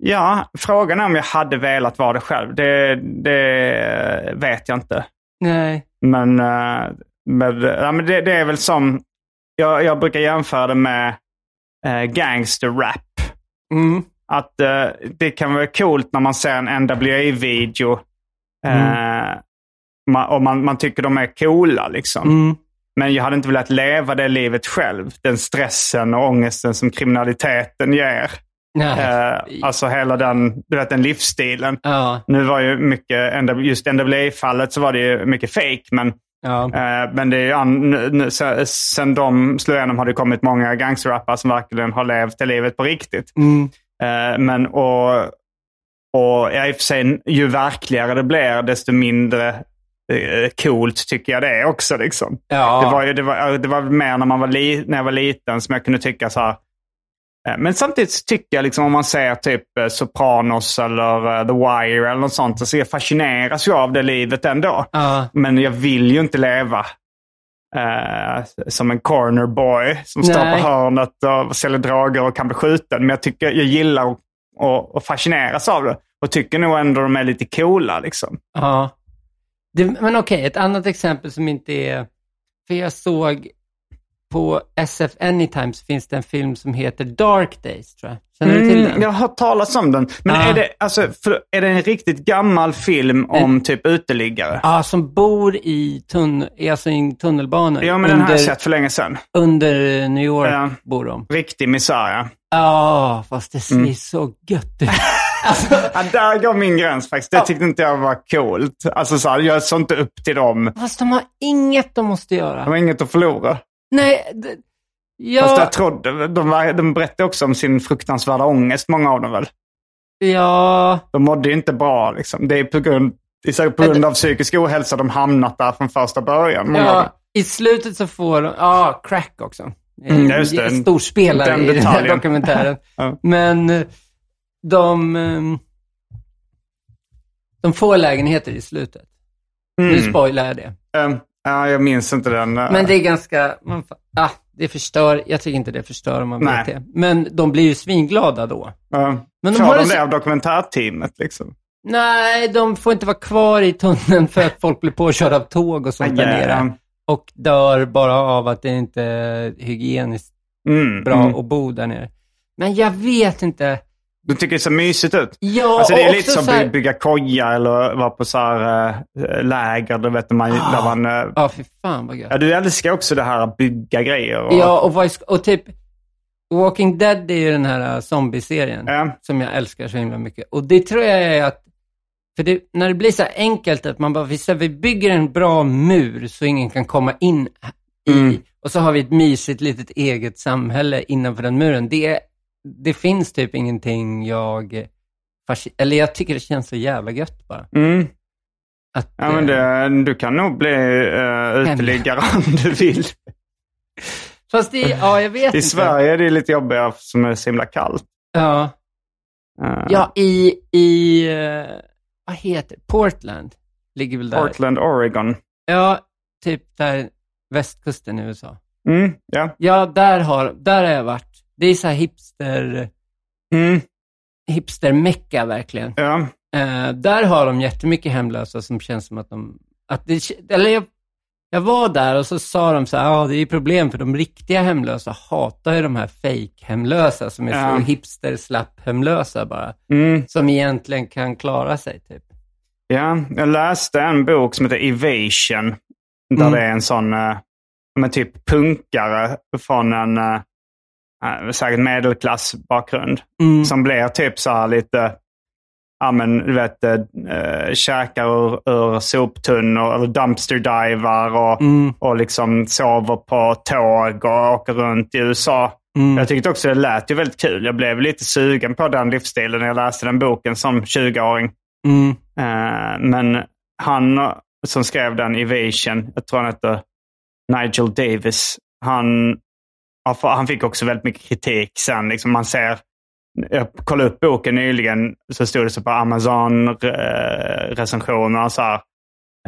ja, frågan är om jag hade velat vara det själv. Det, det vet jag inte. Nej. Men, eh, med, ja, men det, det är väl som, jag, jag brukar jämföra det med uh, gangster-rap. Mm. Att eh, det kan vara coolt när man ser en NWA-video eh, ma- och man, man tycker de är coola. Liksom. Mm. Men jag hade inte velat leva det livet själv. Den stressen och ångesten som kriminaliteten ger. Eh, alltså hela den, du vet, den livsstilen. ja. Nu var ju mycket, just NWA-fallet så var det ju mycket fake. Men, Ja. eh, men det är sen de slog igenom har det kommit många gangsterrappare som verkligen har levt det livet på riktigt. Mm. Eh, men och, och ja, i och för sig, ju verkligare det blir, desto mindre eh, coolt tycker jag det är också. Liksom. Ja. Det, var, ju- det, var, det var mer när, man var li, när jag var liten som jag kunde tycka så här. Eh, Men samtidigt tycker jag liksom om man ser typ eh, Sopranos eller eh, The Wire eller något sånt, så jag fascineras ju av det livet ändå. Ja. Men jag vill ju inte leva eh, som en corner boy som står Nej. på hörnet och säljer droger och kan bli skjuten. Men jag, tycker, jag gillar att, att, att fascineras av det. Och tycker nog ändå de är lite coola liksom. Ja. Det, men okej, ett annat exempel som inte är... För jag såg på SF Anytime så finns det en film som heter Dark Days, tror jag. Känner du till den? Mm, jag har hört talas om den. Men Ja. är, det, alltså, för, är det en riktigt gammal film om typ uteliggare? Ja, som bor i, tunn, alltså i tunnelbanor. Ja, men den har under, jag sett för länge sedan. under New York Ja. bor de. Riktig misär, ja. Ja, fast det ser Mm. så gött ut. alltså, ja. Där går min gräns faktiskt. Det tyckte inte jag var coolt. Alltså, så här, jag såg inte upp till dem. fast de har inget de måste göra. De har inget att förlora. Nej, det, ja, Fast jag trodde, de, var, de berättade också om sin fruktansvärda ångest, många av dem väl. ja, De mådde ju inte bra liksom. Det är på grund, det på grund av psykisk ohälsa de hamnat där från första början. Ja, i slutet så får de, ja, crack också. Mm, just det. En stor spelare Den i den här dokumentären. Ja. Men eh, de, ehm, de får lägenheter i slutet. Nu Mm. spoilar jag det. Um, Ja, jag minns inte den. Men det är ganska, man, ah, det förstör, jag tycker inte det förstör om man Nej. vet det. Men de blir ju svinglada då. ja. Men de Får har de det så- av dokumentärteamet liksom? Nej, de får inte vara kvar i tunneln för att folk blir påkörda av tåg och sånt där nere. ja. Och dör bara av att det inte är hygieniskt Mm, bra mm. att bo där nere. Men jag vet inte. Du tycker det ser mysigt ut? Ja, Alltså det är lite som att bygga koja eller vara på så här, äh, läger. Du vet, man, där man, äh, Ja, fy fan vad gött. ja, du älskar också det här att bygga grejer. Och, Ja, och, och typ Walking Dead är ju den här uh, zombie-serien Ja. som jag älskar så himla mycket. Och det tror jag är att, för det, när det blir så här enkelt att man bara, vi, så här, vi bygger en bra mur så ingen kan komma in i, Mm. och så har vi ett mysigt litet eget samhälle innanför den muren. Det, det finns typ ingenting jag, eller jag tycker det känns så jävla gött bara. Mm. Att, Ja, men eh, det, du kan nog bli uh, uteliggare om du vill. Fast det, ja jag vet I inte. Sverige är det lite jobbigare som är så himla kallt. Ja. Eh, Ja, i, i eh, vad heter? Portland ligger väl där. Portland, Oregon. Ja, typ där västkusten i USA. Mm, ja. Ja, där har, där har jag varit. Det är så här hipster, Mm, hipster-mecka verkligen. ja. Eh, där har de jättemycket hemlösa som känns som att de, att det, eller jag, jag var där och så sa de så här, ja det är problem för de riktiga hemlösa hatar ju de här fake-hemlösa som är Ja. så hipster-slapp-hemlösa bara. Mm, Som egentligen kan klara sig typ. ja. Jag läste en bok som heter Evasion. Där Mm. det är en sån, uh, men typ punkare från en uh, säkert medelklassbakgrund. Mm. Som blir typ så här lite, ja men du vet, uh, käkar ur, ur soptunnor eller dumpster divar och, Mm. och liksom sover på tåg och åker runt i USA. Mm. Jag tyckte också det lät ju väldigt kul. Jag blev lite sugen på den livsstilen när jag läste den boken som 20-åring. Mm. Eh, men han som skrev den, Evasion, jag tror han heter Nigel Davis, han, han fick också väldigt mycket kritik sen. Liksom man ser, jag kollade upp boken nyligen, så stod det så på Amazon-recensioner så här,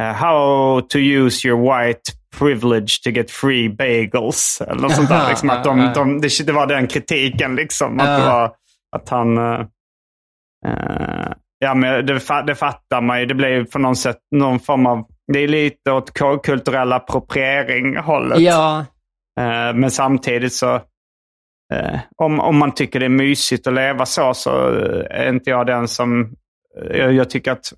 eh, How to use your white privilege to get free bagels. Eller något sånt där. Liksom, att ja, de, ja. de, det, var den kritiken. Liksom, att, Ja. det var, att han... eh, ja, men det, det fattar man ju. Det blir på något sätt någon form av... Det är lite åt kulturell appropriering-hållet. Ja, Eh, men samtidigt så... eh, om, om man tycker det är mysigt att leva så, så är inte jag den som... eh, jag, jag tycker att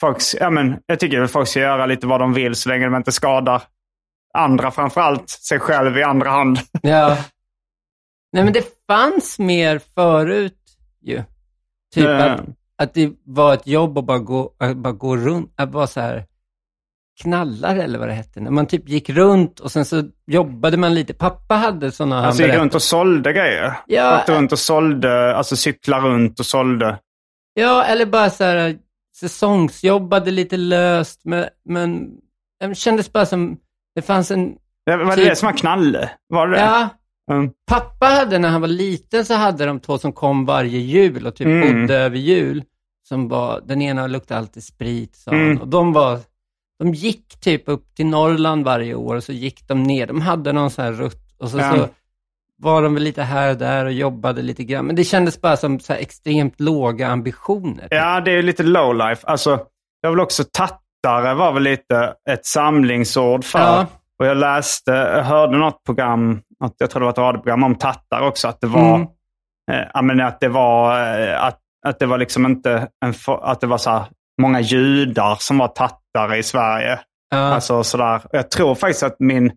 folk, ja, men, jag tycker att folk ska göra lite vad de vill så länge de inte skadar andra, framförallt sig själv i andra hand. ja. Nej men det fanns mer förut ju. Typ Eh, att, att det var ett jobb att bara gå, att bara gå runt, att vara så här knallare eller vad det hette. När man typ gick runt och sen så jobbade man lite. Pappa hade sådana, Alltså gick runt och sålde grejer. Ja, Åkte runt och sålde, alltså cykla runt och sålde. Ja, eller bara så här säsongsjobbade lite löst, men, men det kändes bara som, det fanns en, Det var det Typ- det som var knalle? Var det ja, Mm. pappa hade när han var liten så hade de två som kom varje jul och typ Mm. bodde över jul. Som var, den ena luktade alltid sprit, sa Mm. han. Och de var, de gick typ upp till Norrland varje år och så gick de ner. De hade någon sån här rutt och så, Ja. så var de väl lite här och där och jobbade lite grann. Men det kändes bara som så extremt låga ambitioner. Ja, det är lite low life. Alltså, jag vill också tattare var väl lite ett samlingsord för. Ja. Och jag läste, jag hörde något program, jag tror det var ett radioprogram om tattare också, att det var, Mm. eh, att det var, eh, att, att det var liksom inte, en, att det var så här, många judar som var tattare i Sverige. Ja. Alltså sådär. Jag tror faktiskt att min,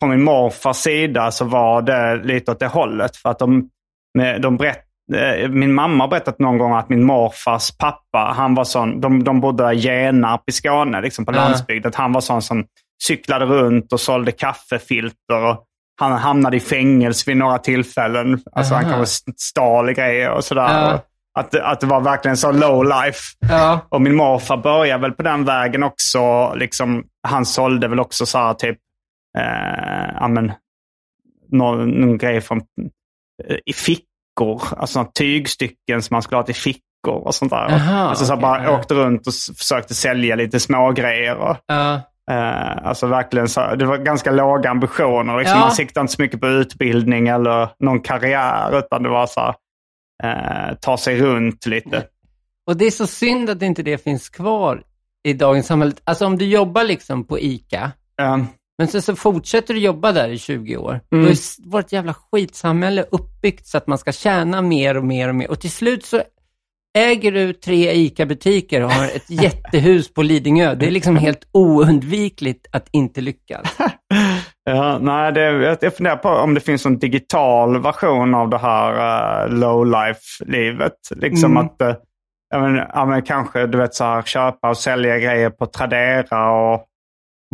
på min morfars sida så var det lite åt det hållet. För att de, de berätt, eh, min mamma har berättat någon gång att min morfars pappa, han var sån, de, de bodde i Genarp i Skåne, liksom på Ja. landsbygden. Han var sån som cyklade runt och sålde kaffefilter. Och han hamnade i fängelse vid några tillfällen. Alltså han Aha. kanske stal grejer och sådär. Ja. Att, att det var verkligen så low life. ja. Och min morfar började väl på den vägen också. Liksom, han sålde väl också så här typ, eh, ja men, någon, någon grej från, eh, i fickor. Alltså tygstycken som man skulle ha till fickor och sånt där. Aha, alltså så bara åkte runt och försökte sälja lite små grejer och, Ja. Eh, alltså verkligen så, det var ganska låga ambitioner. Liksom. Ja. Man siktade inte så mycket på utbildning eller någon karriär, utan det var så här, eh, ta sig runt lite. Och det är så synd att inte det finns kvar i dagens samhälle. Alltså om du jobbar liksom på ICA, Eh, men sen så fortsätter du jobba där i 20 år. Mm. Då är vårt jävla skitsamhälle uppbyggt så att man ska tjäna mer och mer och mer. Och till slut så äger du tre ICA-butiker och har ett jättehus på Lidingö. Det är liksom helt oundvikligt att inte lyckas. Ja, nej, det, jag, jag funderar på om det finns en digital version av det här uh, low life-livet. Liksom Mm. att, uh, ja, men, ja, men kanske du vet så här, köpa och sälja grejer på Tradera och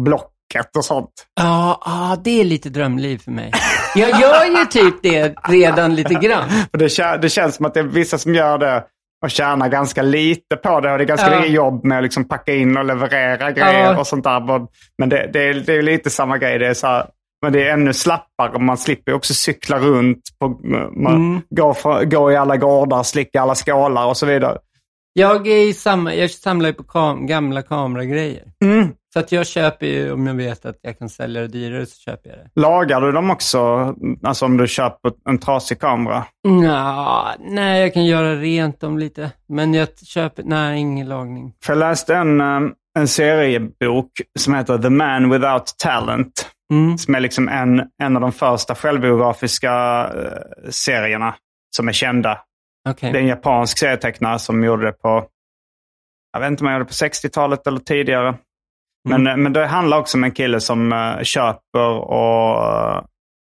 Blocket och sånt. Ja, ja, det är lite drömliv för mig. Jag gör ju typ det redan lite grann. Det, det känns som att det är vissa som gör det och tjänar ganska lite på det. Och det är ganska Ja. mycket jobb med att liksom packa in och leverera grejer Ja. och sånt där. Men det, det, är, det är lite samma grej. Det är så här, men det är ännu slappare. Man slipper också cykla runt. På, man Mm. gå, för, gå i alla gårdar, slicka alla skålar och så vidare. Jag, är samma, jag samlar ju på kam, gamla kameragrejer. Mm. Så att jag köper ju, om jag vet att jag kan sälja det dyrare så köper jag det. Lagar du dem också? Alltså om du köper en trasig kamera? Nja, nej, jag kan göra rent dem lite. Men jag köper, nej, ingen lagning. För jag läste en, eh, en seriebok som heter The Man Without Talent. Mm. Som är liksom en, en av de första självbiografiska eh, serierna som är kända. Okej. Det är en japansk serietecknare som gjorde det på, jag vet inte om han gjorde det på 60-talet eller tidigare. Men, eh, men det handlar också om en kille som eh, köper och...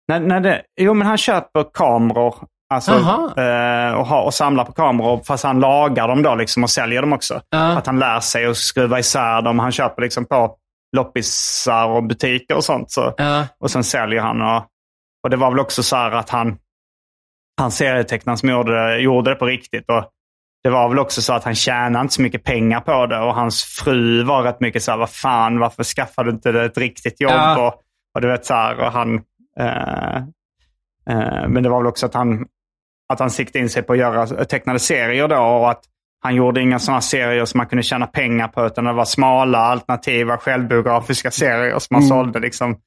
Nej, nej, det, jo, men han köper kameror. Alltså, eh, och, har, och samlar på kameror. Fast han lagar dem då liksom och säljer dem också. Ja. Att han lär sig att skruva isär dem. Han köper liksom på loppisar och butiker och sånt. Så. Ja, Och sen säljer han. Och, och det var väl också så här att han, han serietecknaren som gjorde det, gjorde det på riktigt. Och det var väl också så att han tjänade inte så mycket pengar på det. Och hans fru var rätt mycket så här, vad fan, varför skaffade du inte ett riktigt jobb? Ja. Och, och du vet så här, och han... Eh, eh, men det var väl också att han, att han siktade in sig på att göra tecknade serier då. Och att han gjorde inga sådana serier som man kunde tjäna pengar på. Utan det var smala, alternativa, självbiografiska serier som man sålde liksom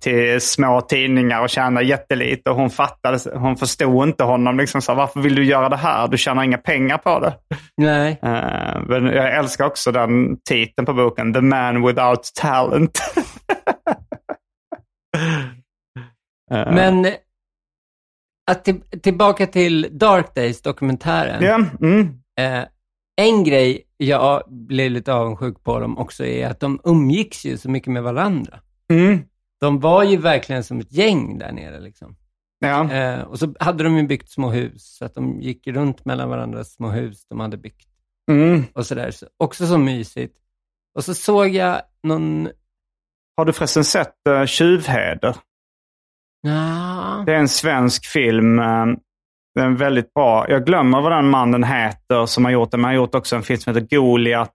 till små tidningar och tjänade jättelite. Och hon fattade, hon förstod inte honom. Liksom så här, Varför vill du göra det här? Du tjänar inga pengar på det. nej. Eh, men jag älskar också den titeln på boken. The man without talent. Eh, Men att till, tillbaka till Dark Days, dokumentären. Ja, mm, Eh, en grej jag blev lite avundsjuk på dem också är att de umgicks ju så mycket med varandra. mm, De var ju verkligen som ett gäng där nere liksom. ja. Eh, och så hade de ju byggt små hus, så att de gick runt mellan varandras små hus de hade byggt Mm. och sådär. Så, också så mysigt. Och så såg jag någon, Har du förresten sett uh, Tjuvheder? ja, Det är en svensk film. eh, Den är väldigt bra. Jag glömmer vad den mannen heter som har gjort den. Men han har gjort också en film som heter Goliat.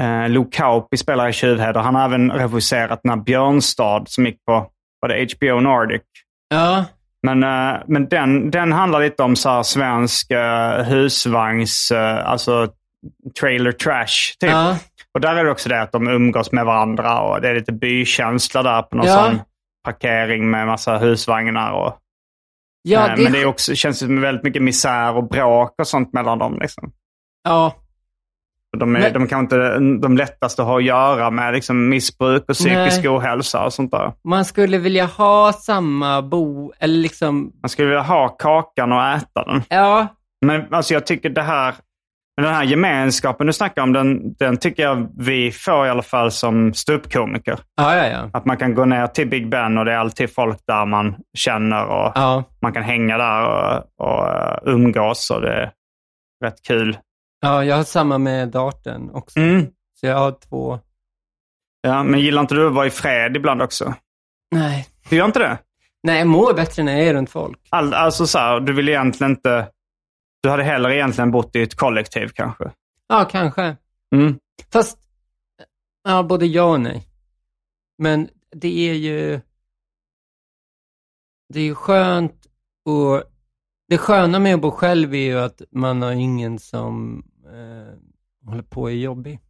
Eh, Lo Kauppi spelar i Tjuvheder. Han har även regisserat den här Björnstad som gick på var det HBO Nordic. ja, Men, eh, men den, den handlar lite om så här svensk uh, husvagns, eh, alltså trailer trash. Typ. ja, Och där är det också det att de umgås med varandra och det är lite bykänsla där på någon Ja. sån parkering med massa husvagnar. Och, ja, eh, det, Men det är också, känns som väldigt mycket misär och bråk och sånt mellan dem. Liksom. ja, De är, Men- de kan inte de lättaste att ha att göra med liksom, missbruk och psykisk Nej. ohälsa och sånt där. man skulle vilja ha samma bo, eller liksom, Man skulle vilja ha kakan och äta den. ja, Men alltså jag tycker det här, den här gemenskapen du snackar om, den, den tycker jag vi får i alla fall som ståuppkomiker. ja, ja, ja. Att man kan gå ner till Big Ben och det är alltid folk där man känner och ja. man kan hänga där och, och eh, umgås och det är rätt kul. Ja, jag har samma med darten också. Mm. Så jag har två. Ja, men gillar inte du att vara i fred ibland också? Nej. Du gör inte det? Nej, jag mår bättre när jag är runt folk. All, alltså så här, du vill egentligen inte... Du hade hellre egentligen bott i ett kollektiv kanske? Ja, kanske. Mm. Fast, ja, både ja och nej. Men det är ju, det är ju skönt och det sköna med att bo själv är ju att man har ingen som eh, håller på och är jobbig.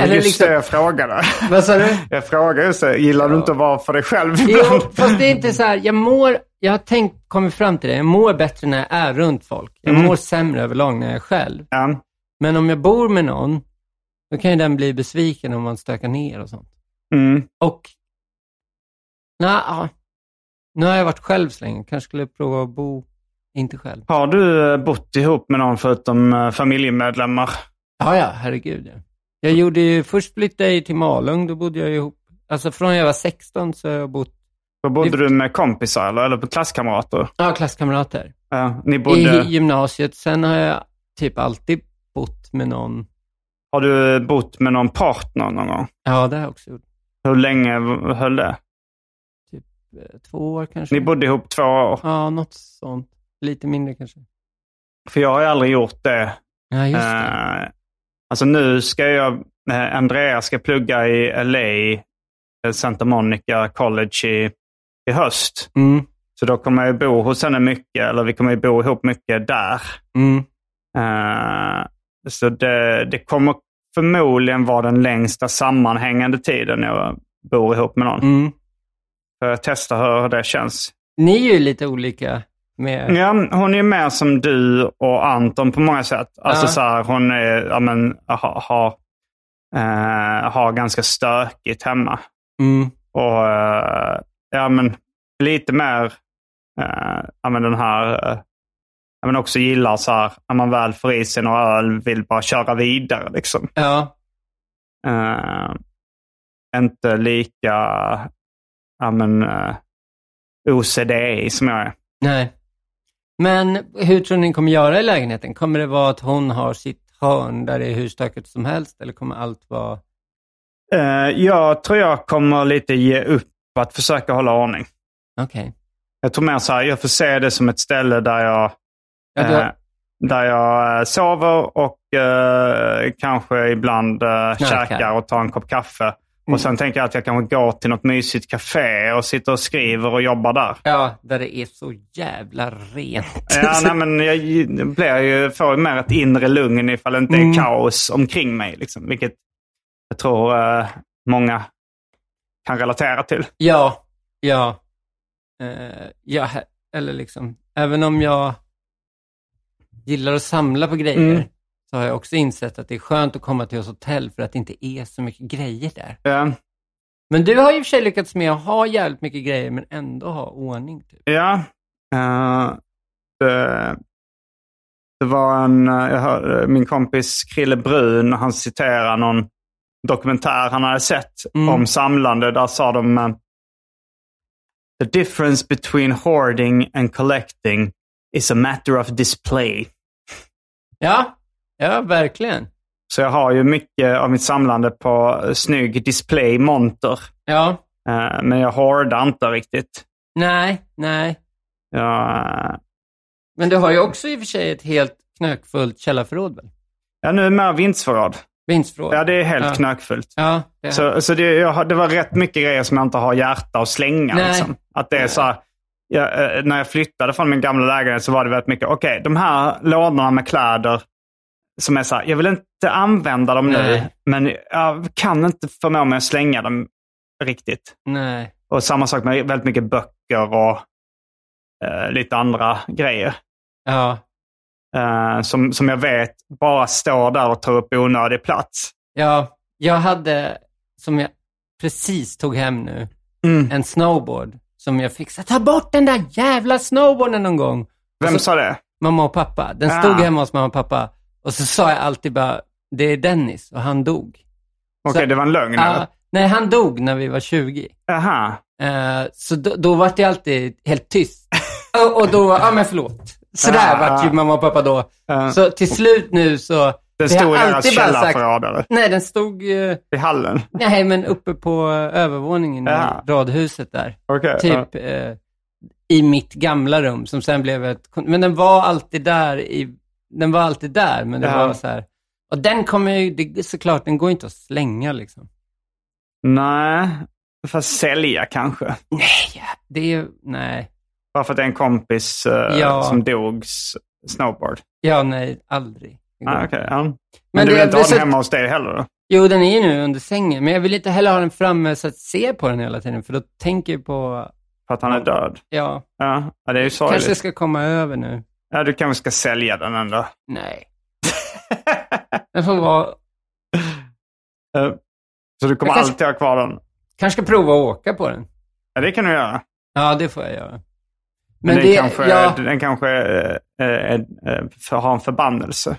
Eller just liksom- det jag frågade. Vad sa du? Jag frågade just det, gillar du inte att vara för dig själv Jo, ibland? fast det är inte så här, jag mår, jag har tänkt, kommit fram till det, jag mår bättre när jag är runt folk. Jag Mm. mår sämre överlag när jag är själv. Ja. Men om jag bor med någon, då kan ju den bli besviken om man stökar ner och sånt. Mm. Och, nej, ja. nu har jag varit själv så länge, kanske skulle jag prova att bo inte själv. Har du eh, bott ihop med någon förutom eh, familjemedlemmar? Ja, ja, herregud. Ja. Jag gjorde ju, först flyttade jag till Malung, då bodde jag ihop. Alltså från jag var 16 så har jag bott, Då bodde du med kompisar eller, eller på klasskamrater? ja, klasskamrater. Ja, ni I bodde, gymnasiet. Sen har jag typ alltid bott med någon. Har du bott med någon partner någon gång? Ja, det har jag också gjort. Hur länge höll det? Eh, Två år kanske. Ni bodde ihop två år? Ja, något sånt. Lite mindre kanske. För jag har ju aldrig gjort det. Ja, just det. Eh, alltså nu ska jag, eh, Andrea ska plugga i LA, eh, Santa Monica College i, i höst. Mm, Så då kommer jag bo hos henne mycket, eller vi kommer ju bo ihop mycket där. mm. Eh, så det, det kommer förmodligen vara den längsta sammanhängande tiden jag bor ihop med någon. Mm. För jag testar hur det känns. Ni är ju lite olika med... Ja, hon är mer som du och Anton på många sätt. Alltså Ja. så här, hon är, ja, men, har, har, eh, har ganska stökigt hemma. Mm. Och eh, ja, men lite mer, eh, ja, men den här, eh, ja, men också gillar så här, när man väl får i sig några öl, vill bara köra vidare liksom. Ja. Eh, inte lika, ja men, eh, OCD som jag är. Nej. Men hur tror ni kommer göra i lägenheten? Kommer det vara att hon har sitt hörn där det är hur stökigt som helst eller kommer allt vara... Eh, jag tror jag kommer lite ge upp att försöka hålla ordning. Okej. Jag tror mer så här, jag får se det som ett ställe där jag, Ja, du- eh, där jag eh, sover och eh, kanske ibland eh, Knarkar. käkar och tar en kopp kaffe. Mm. Och sen tänker jag att jag kanske går till något mysigt café och sitter och skriver och jobbar där. Ja, där det är så jävla rent. Ja, nej, men jag blir ju, får ju mer ett inre lugn ifall det inte är Mm. kaos omkring mig. Liksom, vilket jag tror eh, många kan relatera till. Ja, ja. Eh, ja, eller liksom, även om jag gillar att samla på grejer, Mm. Så har jag också insett att det är skönt att komma till oss hotell för att det inte är så mycket grejer där. Ja. Men du har ju i och för sig lyckats med att ha jävligt mycket grejer, men ändå ha ordning. Typ. Ja. eh, det, det var en, eh, jag hörde, min kompis Krille Brun, han citerar någon dokumentär han hade sett Mm. om samlande. Där sa de eh, The difference between hoarding and collecting is a matter of display. Ja, ja, verkligen. Så jag har ju mycket av mitt samlande på snygg display monter. Ja, Eh, men jag hoardar inte riktigt. nej, nej. Jag, eh, Men du har ju också i och för sig ett helt knökfullt källarförråd väl? ja, nu är mer vinstförråd. Vinstförråd. Ja, det är helt Ja. knökfullt. Ja, det Så, så det, jag, det var rätt mycket grejer som jag inte har hjärta att slänga. Nej. Liksom. Att det är så här, jag, eh, när jag flyttade från min gamla lägenhet så var det väldigt mycket, okej, de här lådorna med kläder som är så här, jag vill inte använda dem nu, Nej. men jag kan inte förmå mig att slänga dem riktigt. Nej. Och samma sak med väldigt mycket böcker och eh, lite andra grejer. Ja, eh, som, som jag vet bara står där och tar upp onödig plats. ja. Jag hade, som jag precis tog hem nu, Mm. en snowboard som jag fixade. Ta bort den där jävla snowboarden någon gång. Vem så- sa det? Mamma och pappa. Den Ah. stod hemma hos mamma och pappa. Och så sa jag alltid bara, det är Dennis och han dog. Okej, Så- det var en lögn. Eller? nej, han dog när vi var 20. Jaha. Eh, så då, då var det alltid helt tyst. och, och då, ja men förlåt. Sådär Ah, vart ju ah. mamma och pappa då. Ja. Så till slut nu så... Den stod i deras källarförråd eller? Nej, den stod ju... I hallen? Nej, men uppe på övervåningen i radhuset där. Okej. Typ eh, i mitt gamla rum som sen blev ett... Men den var alltid där i... Den var alltid där, men det Ja. var så här... Och den kommer ju... Det, såklart, den går inte att slänga liksom. Nej, fast sälja kanske. Nej, det är. Nej. Bara för att det är en kompis eh, Ja. som dog snowboard. Ja, nej, aldrig. Ah, okay, ja. Men, Men du det- vill inte det ha är så- den hemma hos dig heller då? Jo, den är ju nu under sängen, men jag vill inte heller ha den framme så att se på den hela tiden, för då tänker jag på, För att han är död? ja, Ja, ja det är ju sorgligt. kanske ska komma över nu. Ja, du kanske ska sälja den ändå. Nej. Den får vara, Så du kommer Jag kanske- alltid ha kvar den? kanske ska prova att åka på den. Ja, det kan du göra. Ja, det får jag göra. Men, Men den, det, kanske, ja, den kanske eh, eh, eh, för, har en förbannelse.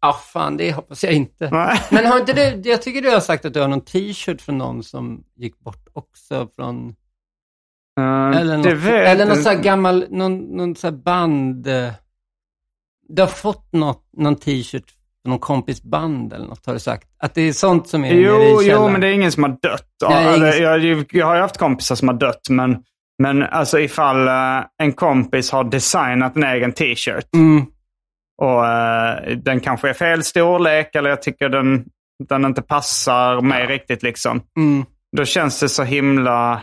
ja, fan, det hoppas jag inte. Nej. Men har inte du, jag tycker du har sagt att du har någon t-shirt från någon som gick bort också från, Eh, eller något, eller någon sån här gammal, någon, någon sån här band. eh, Du har fått något, någon t-shirt från någon kompis band eller något, har du sagt? Att det är sånt som är nere Jo, i jo, källaren? men det är ingen som har dött. Ja, Nej, eller, ingen jag, jag har ju haft kompisar som har dött, men, men alltså ifall eh, en kompis har designat en egen t-shirt Mm, och eh, den kanske är fel storlek eller jag tycker den, den inte passar mig riktigt liksom. mm, Då känns det så himla,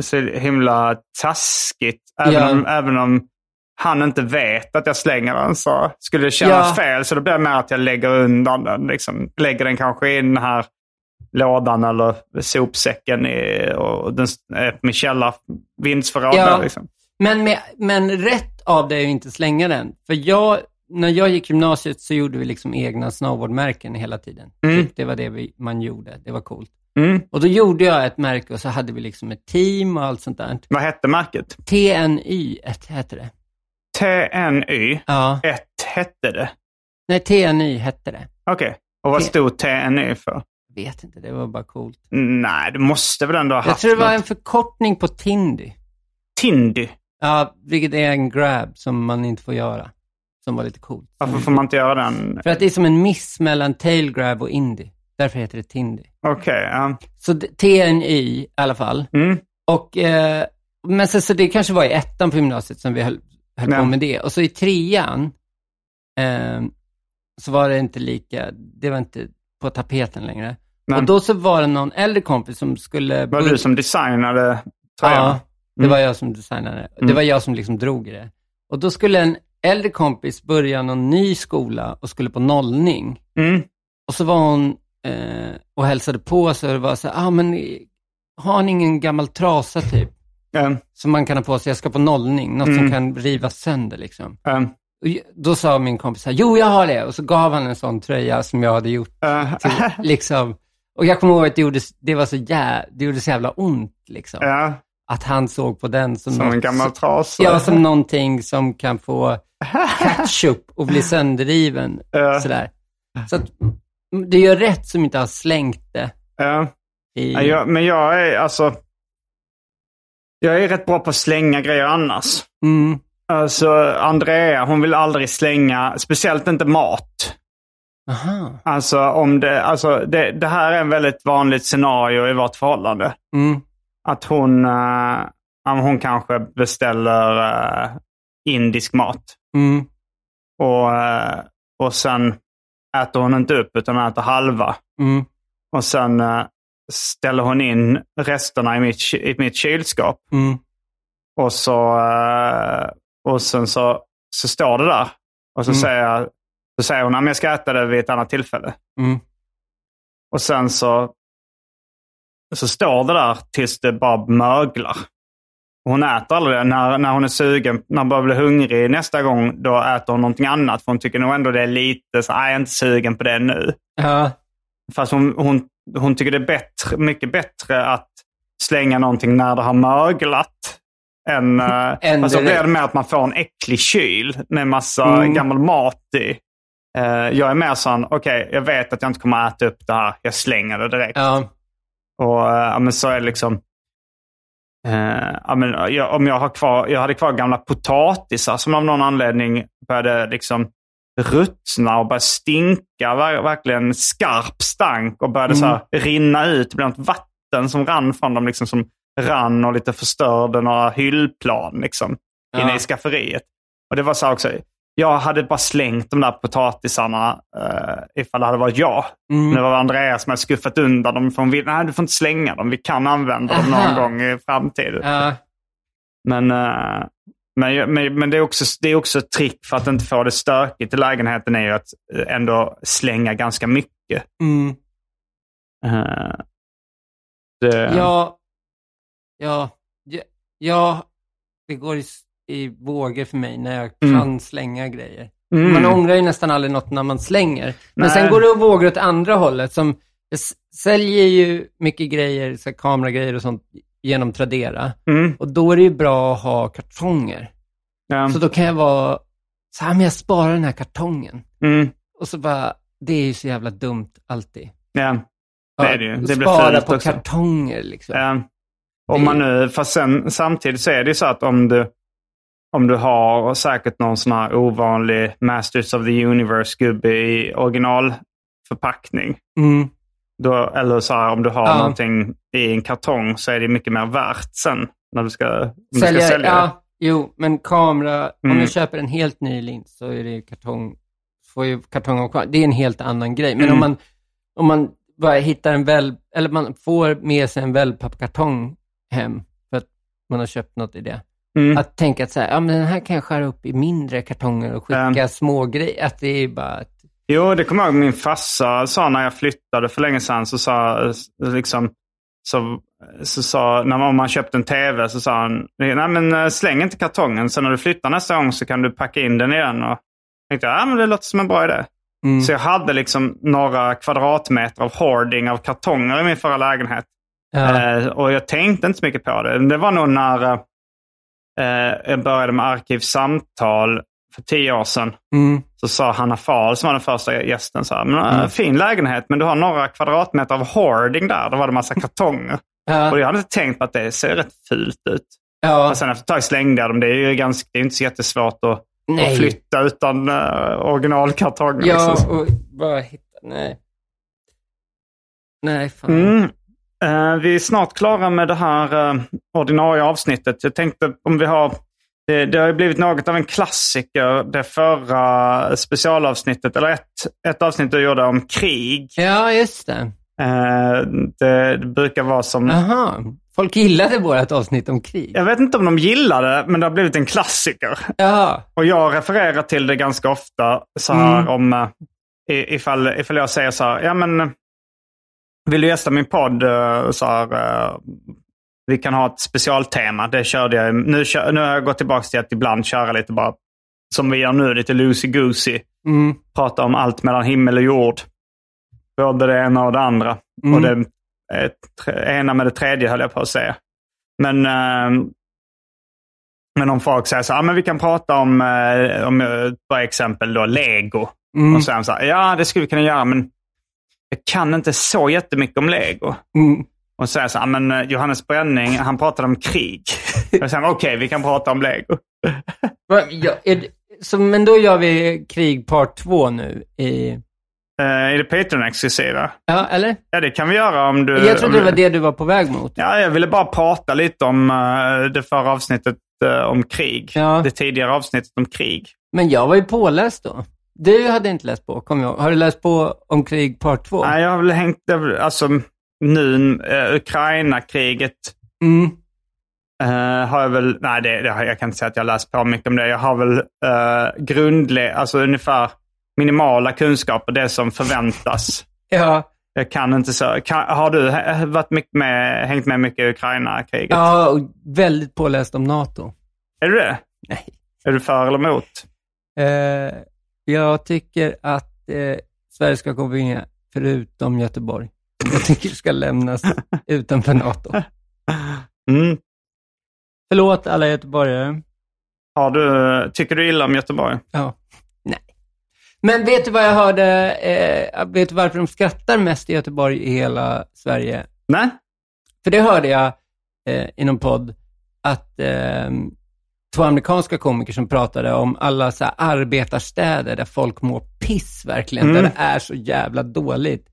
så himla taskigt. Även, Ja. om, även om han inte vet att jag slänger den så skulle det kännas Ja. fel. Så det blir mer att jag lägger undan den. Liksom. Lägger den kanske i den här lådan eller sopsäcken i, och den är på min källa vindsförråd. Ja. Liksom. Men, med, men rätt av dig att inte slänga den. För jag, när jag gick gymnasiet så gjorde vi liksom egna snowboardmärken hela tiden. Mm. Typ, Det var det vi, man gjorde. Det var coolt. Mm. Och då gjorde jag ett märke och så hade vi liksom ett team och allt sånt där. Vad hette märket? TNY ett hette det. TNY. Ja. 1 hette det. Nej, TNY hette det. Okej. Och vad T- stod TNY för? Jag vet inte, det var bara coolt. Nej, du måste väl ändå ha Jag haft tror det var något. en förkortning på Tindy. Tindy. Ja, vilket är en grab som man inte får göra. Som var lite coolt. Varför får man inte göra den? För att det är som en miss mellan tail grab och indie. Därför heter det Tindy. Okej, ja. Så d- TNY i alla fall. Mm. Och, eh, men sen, så det kanske var i ettan på gymnasiet som vi höll, höll på med det. Och så i trean eh, så var det inte lika, det var inte på tapeten längre. Men- Och då så var det någon äldre kompis som skulle... Var det du som designade tröjan? Ja, det Mm. var jag som designade. Det Mm. var jag som liksom drog det. Och då skulle en äldre kompis börja någon ny skola och skulle på nollning. Mm. Och så var hon eh, och hälsade på så det var så här, ah, men har ni ingen gammal trasa typ? Ja, Som man kan ha på sig, jag ska på nollning, något som Mm. kan rivas sönder liksom. ju- då sa min kompis så här, jo jag har det. Och så gav han en sån tröja som jag hade gjort. ja. Till, liksom. Och jag kommer ihåg att det, gjorde, det var så jä, det gjorde så jävla ont liksom. ja. Att han såg på den som, Som en något- gammal trasa. Ja, som någonting som kan få ketchup och bli sönderriven. Ja. Sådär. Så att, mm, det gör rätt som inte har slängt det Ja. i... Ja, jag, men jag är alltså... Jag är rätt bra på att slänga grejer annars. Mm, Alltså Andrea, hon vill aldrig slänga, speciellt inte mat. aha. Alltså, om det, alltså det, det här är en väldigt vanligt scenario i vårt förhållande. Mm, Att hon, ja, hon kanske beställer eh, indisk mat. mm, Och, eh, och sen äter hon inte upp utan äter halva. mm, Och sen eh, ställer hon in resterna i mitt, i mitt kylskåp. mm, Och så eh, och sen så, så står det där. Och så, Mm. säger, så säger hon att jag ska äta det vid ett annat tillfälle. mm. Och sen så, så står det där tills det bara möglar. Hon äter aldrig det. När, när hon är sugen, när hon börjar bli hungrig nästa gång, då äter hon någonting annat. För hon tycker nog ändå det är lite så, "Nej, jag är inte sugen på det nu. Ja, Fast hon, hon, hon tycker det är bättre, mycket bättre att slänga någonting när det har möglat. Än, äh, Än fast då blir det mer att man får en äcklig kyl med massa Mm. gammal mat i. Eh, jag är mer sån, okej, jag vet att jag inte kommer att äta upp det här. Jag slänger det direkt. ja, Och eh, ja, men så är det liksom... eh, ja, men, jag, om jag, har kvar, jag hade kvar gamla potatisar som av någon anledning började liksom ruttna och började stinka. Ver, verkligen skarp stank och började så här, rinna ut. Det blev något vatten som rann från dem. Liksom, som rann och lite förstörde några hyllplan liksom, Ja. inne i skafferiet. Och det var så också. Jag hade bara slängt de där potatisarna uh, ifall det hade varit jag. mm. Det var Andreas som hade skuffat undan dem. Vill, nej, du får inte slänga dem. Vi kan använda dem någon gång i framtiden. ja. Men, eh, Men, men, men det, är också, det är också ett trick för att inte få det stökigt i lägenheten är ju att ändå slänga ganska mycket. Mm. Uh, det, Ja, ja, ja, ja, det går i, i vågor för mig när jag Mm. kan slänga grejer. Mm. Man ångrar ju nästan aldrig något när man slänger. Men Nej. sen går det våga åt andra hållet. Som, jag säljer ju mycket grejer, så kameragrejer och sånt, genom Tradera. Mm. Och då är det ju bra att ha kartonger. Ja. Så då kan jag vara så här, men jag sparar den här kartongen. Mm. Och så bara, det är ju så jävla dumt alltid. Ja. Det är det ju. Det spara på också. kartonger liksom. Ja. Om man nu, fast sen, samtidigt så är det ju så att om du, om du har säkert någon sån här ovanlig Masters of the Universe-gubbe i originalförpackning. Mm. Då, eller så här, om du har Ja. någonting i en kartong så är det mycket mer värt sen när du ska, om du ska Sälja, sälja ja, jo, men kamera, om Mm. jag köper en helt ny lins så är det kartong, får ju kartongen kvar. Det är en helt annan grej. Men Mm. om man, om man bara hittar en väl, eller man får med sig en wellpappkartong hem för att man har köpt något i det. Mm. Att tänka att så här, ja men den här kan jag skära upp i mindre kartonger och skicka Ja. små grejer. Att det är bara, att, Jo, det kommer jag ihåg min farsa sa när jag flyttade för länge sedan. Så sa, liksom, så, så sa, när man, man köpte en tv så sa han, nej men eh, släng inte kartongen. Så när du flyttar nästa gång så kan du packa in den igen. Och jag tänkte, ja men det låter som en bra idé. mm. Så jag hade liksom några kvadratmeter av hoarding av kartonger i min förra lägenhet. ja. Eh, och jag tänkte inte så mycket på det. Det var nog när eh, jag började med Arkivsamtal för tio år sedan. mm. Så sa Hanna Fahl som var den första gästen, så här, men, eh, Mm. fin lägenhet men du har några kvadratmeter av hoarding där. Då var det massa kartonger. ja. Och jag hade inte tänkt på att det ser rätt fult ut. ja. Och sen efter ett tag slängde jag dem. Det är ju ganska, det är inte så jättesvårt att, att flytta utan uh, originalkartonger. Ja, liksom. och bara hitta, nej. Nej, fan. Mm. Eh, vi är snart klara med det här eh, ordinarie avsnittet. Jag tänkte om vi har... Det, har ju blivit något av en klassiker, det förra specialavsnittet, eller ett, ett avsnitt du gjorde om krig. Ja, just det. Eh, det, det brukar vara som... Aha. Folk gillade vårt avsnitt om krig. Jag vet inte om de gillar det, men det har blivit en klassiker. Ja. Och jag refererar till det ganska ofta så här Mm. om ifall, ifall jag säger så här, ja men vill du gästa min podd? eh, Så här, eh, vi kan ha ett specialtema. Det körde jag. Nu, kör, nu har jag gått tillbaka till att ibland köra lite bara som vi gör nu, lite loosey-goosey. Mm. Prata om allt mellan himmel och jord. Både det ena och det andra. Mm. Och det eh, ena med det tredje höll jag på att säga. Men, eh, men om folk säger så här, ah, men vi kan prata om, eh, om eh, bara exempel då, lego. Mm. Och de så här, ja det skulle vi kunna göra men jag kan inte så jättemycket om lego. Mm. Och så säger jag så här, men eh, Johannes Bränning, han pratade om krig. Jag säger, okej vi kan prata om lego. Ja, är det, så, men då gör vi krig part två nu i... Eh, är det Patreon-exklusiva? Ja, eller? Ja det kan vi göra om du... Jag trodde om det var det du var på väg mot. Ja, jag ville bara prata lite om eh, det förra avsnittet eh, om krig. Ja. Det tidigare avsnittet om krig. Men jag var ju påläst då. Du hade inte läst på, kom jag. Har du läst på om krig part två? Nej, jag har väl hängt, alltså nu, uh, Ukraina-kriget Mm. eh, har jag väl, nej det, det jag kan inte säga att jag har läst på mycket om det. Jag har väl uh, grundle, alltså ungefär minimala kunskaper, det som förväntas. Ja. Jag kan inte så. Kan, har du eh, varit mycket med, hängt med mycket i Ukraina-kriget? ja, och väldigt påläst om NATO. Är du det? Nej. Är du för eller emot? Eh, jag tycker att eh, Sverige ska gå med förutom Göteborg. Jag tycker det ska lämnas utanför NATO. Mm. Förlåt alla göteborgare. Har du, tycker du illa om Göteborg? Ja. Nej. Men vet du vad jag hörde? Eh, vet du varför de skrattar mest i Göteborg i hela Sverige? Nej? För det hörde jag eh, i någon podd, att eh, två amerikanska komiker som pratade om alla så här, arbetarstäder där folk mår piss verkligen, Mm. där det är så jävla dåligt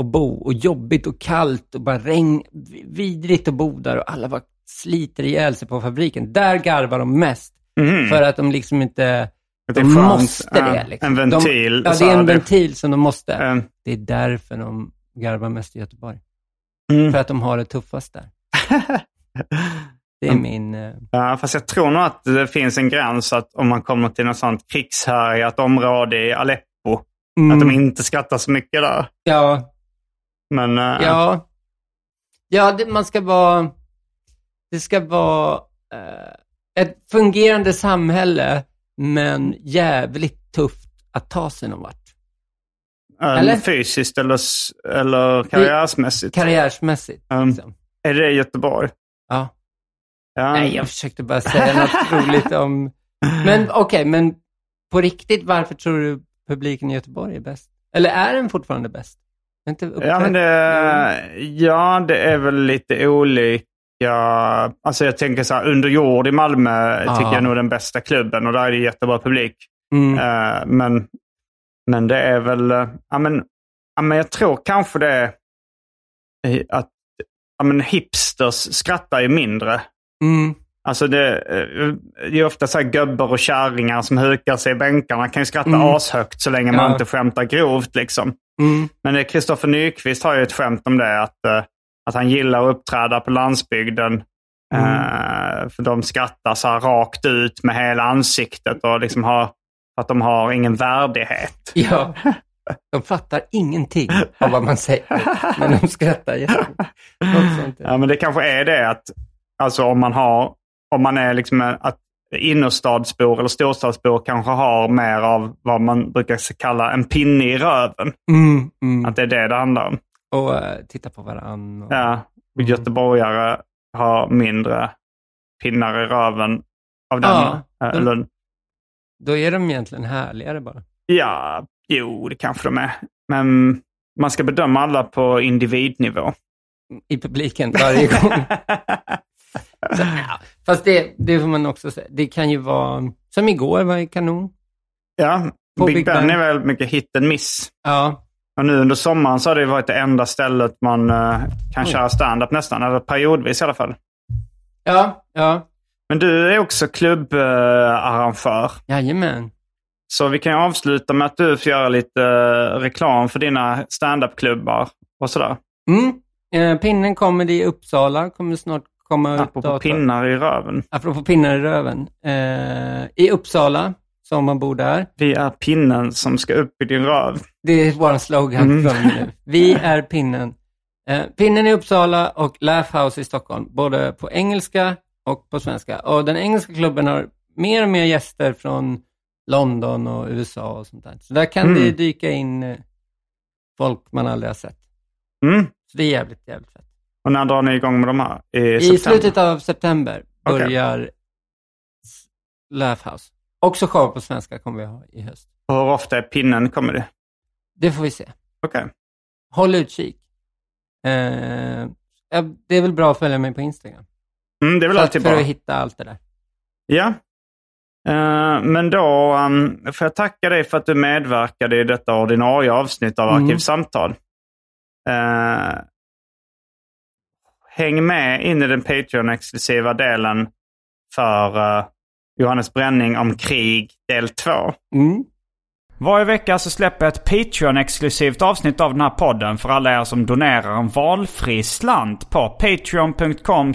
att bo och jobbigt och kallt och bara regn, vidrigt att bo där och alla bara sliter ihjäl sig på fabriken. Där garvar de mest, Mhm. för att de liksom inte, de måste Ja, det. Liksom. En ventil. De, ja, det är en ventil som de måste. eh, Det är därför de garvar mest i Göteborg. mm. För att de har det tuffast där. Det är Mm. min... eh, Ja, fast jag tror nog att det finns en gräns att om man kommer till något sånt krigshärjat område i Aleppo, att de inte skrattar så mycket där. Ja, Men eh, ja. Ja, det, man ska vara... Det ska vara eh, ett fungerande samhälle, men jävligt tufft att ta sig någon vart. eh, eller? fysiskt eller, eller karriärsmässigt. Karriärsmässigt. Mm. Liksom. Är det Göteborg? Ja. Ja. Nej, jag försökte bara säga något roligt om... Men okej, men på riktigt, varför tror du publiken i Göteborg är bäst? Eller är den fortfarande bäst? Inte Ja, men det, ja, det är väl lite olika. Alltså jag tänker så här, Under jord i Malmö Ja. tycker jag nog är den bästa klubben och där är det jättebra publik. Mm. Eh, men, men det är väl, eh, ja men, ja, men jag tror kanske det är att ja, men hipsters skrattar ju mindre. Mm. Alltså det, eh, det är ofta så här gubbar och kärringar som hukar sig i bänkarna kan ju skratta Mm. ashögt så länge man Ja. inte skämtar grovt liksom. Mm. Men Kristoffer Nyqvist har ju ett skämt om det. Att, eh, att han gillar att uppträda på landsbygden. Mm. Eh, för de skrattar så här rakt ut med hela ansiktet och liksom har, att de har ingen värdighet. Ja. De fattar ingenting av vad man säger, men de skrattar jättemycket. Ja, men det kanske är det att alltså om man har, om man är liksom att innerstadsbor eller storstadsbor kanske har mer av vad man brukar kalla en pinne i röven. Mm, mm. Att det är det det handlar om. Och eh, titta på varann. Och... Ja, och göteborgare har mindre pinnar i röven av den. Ja, eh, de- eller, Då är de egentligen härligare bara. ja, jo, det kanske de är. Men man ska bedöma alla på individnivå. I publiken varje gång. Så, ja. Fast det, det får man också säga. Det kan ju vara, som igår var ju kanon. ja, På Big, Big Ben Ben. är väl mycket hit and miss. Ja, Och nu under sommaren så har det varit det enda stället man eh, kan Oj. köra stand-up nästan. Eller periodvis i alla fall. ja, ja. Men du är också klubbarrangör. Jajamän. Så vi kan ju avsluta med att du får göra lite eh, reklam för dina stand-up-klubbar och sådär. Mm. Eh, pinnen kommer i Uppsala, kommer snart komma ut. Apropå dator. pinnar i röven. Apropå pinnar i röven. Eh, I Uppsala, så om man bor där. Vi är pinnen som ska upp i din röv. Det är vår slogan Mm. från och nu. Vi är pinnen. Eh, pinnen i Uppsala och Laugh House i Stockholm, både på engelska och på svenska. Och den engelska klubben har mer och mer gäster från London och USA och sånt där. Så där kan Mm. det dyka in eh, folk man aldrig har sett. Mm. Så det är jävligt, jävligt fett. Och när drar ni igång med de här? I, I slutet av september börjar s- Laugh House. Också show på svenska kommer vi ha i höst. Och Hur ofta är pinnen kommer det? Det får vi se. Okej. Håll utkik. Eh, det är väl bra att följa mig på Instagram. Mm, det är väl För, att, alltid för bra. att hitta allt det där. Ja. Eh, men då um, får jag tacka dig för att du medverkade i detta ordinarie avsnitt av Mm. Arkivsamtal. Eh, häng med in i den Patreon-exklusiva delen för eh, Johannes Bränning om krig del 2. Mm. Varje vecka så släpper jag ett Patreon-exklusivt avsnitt av den här podden för alla er som donerar en valfri slant på patreon.com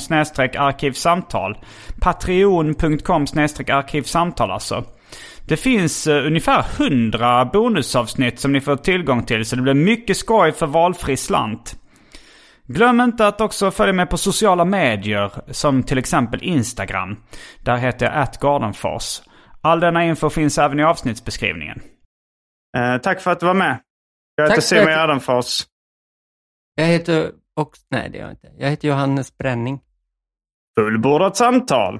arkivsamtal. Patreon.com arkivsamtal alltså. Det finns eh, ungefär 100 bonusavsnitt som ni får tillgång till så det blir mycket skoj för valfri slant. Glöm inte att också följa med på sociala medier som till exempel Instagram. Där heter jag atgardenfors. All denna info finns även i avsnittsbeskrivningen. Eh, tack för att du var med. Jag heter Tack för Simon att- Gärdenfors. Jag heter också, nej det gör jag inte. Jag heter Johannes Bränning. Fullbordat samtal.